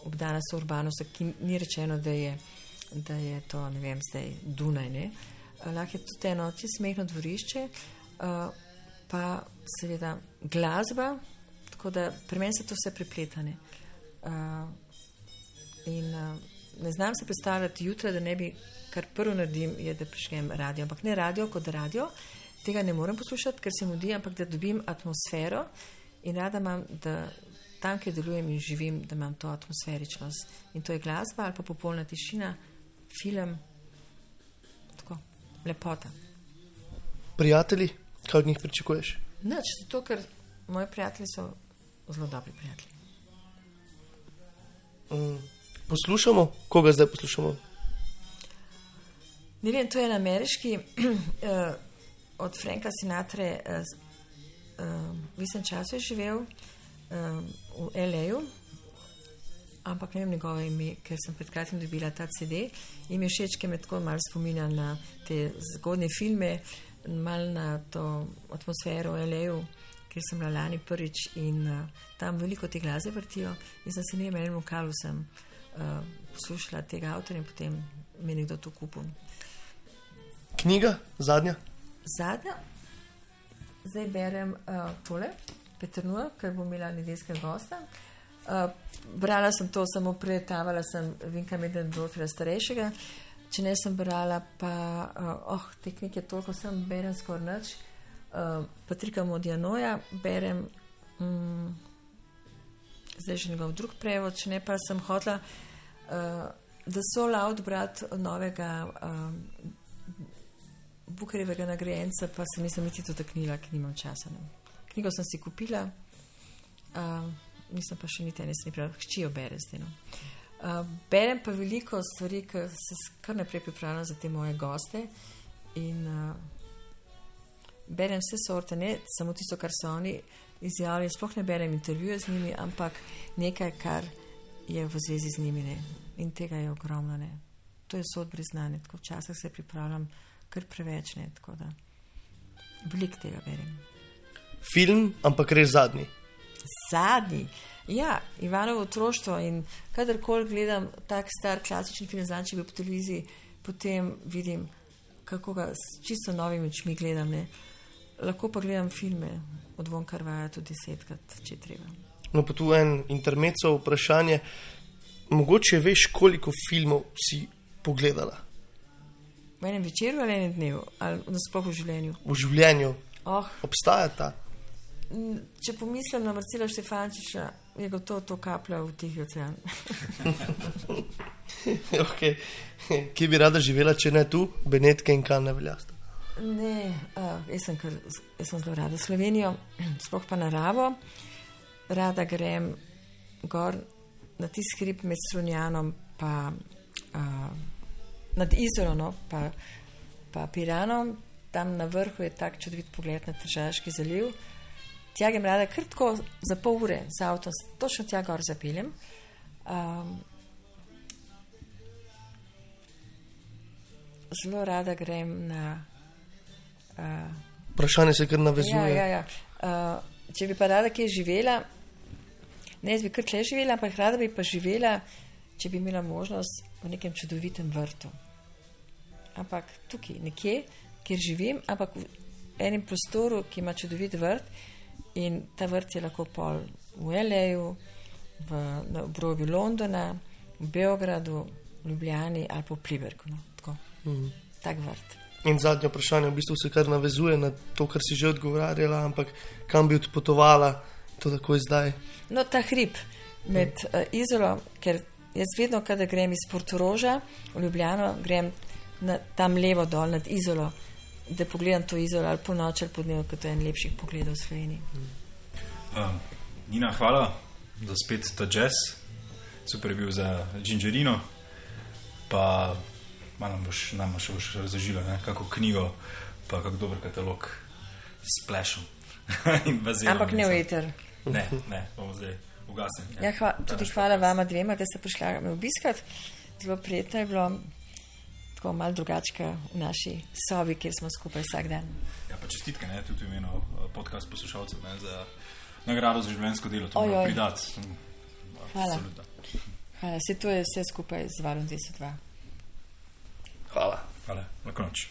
obdana s urbanostjo, ki ni rečeno, da je, da je to, ne vem, zdaj Dunaj. Uh, lahko je tudi eno čisto mehko dvorišče, uh, pa seveda glasba, tako da pri meni se to vse prepletane. Uh, in uh, ne znam se predstavljati jutra, da ne bi kar prvo naredim, je, da prišljem radio. Ampak ne radio kot radio, tega ne morem poslušati, ker se mudi, ampak da dobim atmosfero in rada imam, da tam, kjer delujem in živim, da imam to atmosferičnost. In to je glasba ali pa popolna tišina, film, tako lepota. Prijatelji, kaj od njih pričakuješ? Noč, zato ker moji prijatelji so zelo dobri prijatelji. Mm. Poslušamo, koga zdaj poslušamo? Ne vem, to je en ameriški, uh, od Franka Sinatra, uh, uh, v istem času je živel uh, v L.A., ampak ne vem njegovo ime, ker sem pred kratkim dobila ta CD in mi všeč, ker me tako malo spominja na te zgodne filme, malo na to atmosfero v L.A., ker sem bila lani prvič in uh, tam veliko te glasbe vrtijo in sem se ne vem, enem lokalu sem uh, poslušala tega avtorja in potem mi je nekdo to kupil. Knjiga, zadnja. Zadnja, zdaj berem uh, tole, Petrnula, ker bom imela nedeljskega gosta. Uh, brala sem to, samo preletavala sem Vinka Medendorfila starejšega. Če ne sem brala, pa uh, oh, te knjige toliko sem berem skoraj noč. Uh, Patrika Modjanoja berem, um, zdaj že njegov drug prevod, če ne pa sem hotla, uh, da so laud brat novega. Uh, Bukarjevega nagrajenca, pa se nisem niti dotaknila, ker nimam časa. Ne. Knjigo sem si kupila, uh, mislim pa še niti ene strani, prav, hčijo bere zdaj. No. Uh, berem pa veliko stvari, ki se kar naprej pripravljam za te moje goste. In uh, berem vse sorte, ne samo tisto, kar so oni izjavili. Sploh ne berem intervjuje z njimi, ampak nekaj, kar je v zvezi z njimi. Ne. In tega je ogromno. Ne. To je sod brez znanja. Včasih se pripravljam kar preveč. Ne, Veliko tega berem. Film, ampak res zadnji. Zadnji. Ja, Ivanovo otroštvo in kadarkoli gledam tak star klasični film, znam, če bi po televiziji, potem vidim, kako ga s čisto novimi očmi gledam. Ne. Lahko pa gledam filme od von Karvaja tudi desetkrat, če treba. No, pa tu en intermezzo vprašanje. Mogoče veš, koliko filmov si pogledala? V enem večeru ali enem dnevu, ali nasploh v življenju? V življenju. Oh, Obstaja ta. če pomislim na Marcela Štefančiča, je gotovo to kaplja v tihi ocean. okay. Kje bi rada živela, če ne tu, Benetke in kaj ne velja? Ne, uh, jaz, sem kar, jaz sem zelo rada Slovenijo, sploh pa naravo. Rada grem gor na tisti hrib med Strunjanom, pa uh, nad Izolom, pa, pa Piranom. Tam na vrhu je tak čudovit pogled na Tržaški zaliv. Tja grem rada kar tako za pol ure z avtom, točno tja gor zapeljem. Um, zelo rada grem na. Uh, Vprašanje se kar navezuje. Ja, ja, ja. Uh, če bi pa rada kje živela, ne jaz bi kar tle živela, ampak rada bi pa živela, če bi imela možnost v nekem čudovitem vrtu. Ampak tukaj, nekje, kjer živim, ampak v enem prostoru, ki ima čudovit vrt in ta vrt je lahko pol v L.A.U., v na obrobju Londona, v Beogradu, v Ljubljani ali pa v Pliberku. No, tako, Mhm. tak vrt. In zadnje vprašanje v bistvu se kar navezuje na to, kar si že odgovarjala, ampak kam bi odpotovala, to takoj zdaj. No, ta hrib med uh, Izolo, ker jaz vedno, kadar grem iz Portoroža v Ljubljano, grem na, tam levo dol nad Izolo, da pogledam to Izolo ali po noči ali po dnevu, ker to je en lepših pogledov v Sloveniji. Um, Nina, hvala za spet ta jazz, super je bil za Gingerino. Pa malo boš, nam še boš razložila, ne, kako knjigo, pa kako dober katalog s plešom. Ampak ne v eter. Ne, ne, bomo zdaj ugasnili. Ja, hva, tudi hvala vama dvema, da ste prišla me obiskat. Zelo prijetno je bilo, tako malo drugačka v naši sobi, kjer smo skupaj vsak dan. Ja, pa čestitke, ne, tudi v imenu eh, podcast poslušalcev ne, za nagrado za življenjsko delo. To Ojoj. moram pridati. Hvala. Absolutno. Hvala, se to je vse skupaj z Valom 22. Hvala. Hvala, lahko noč.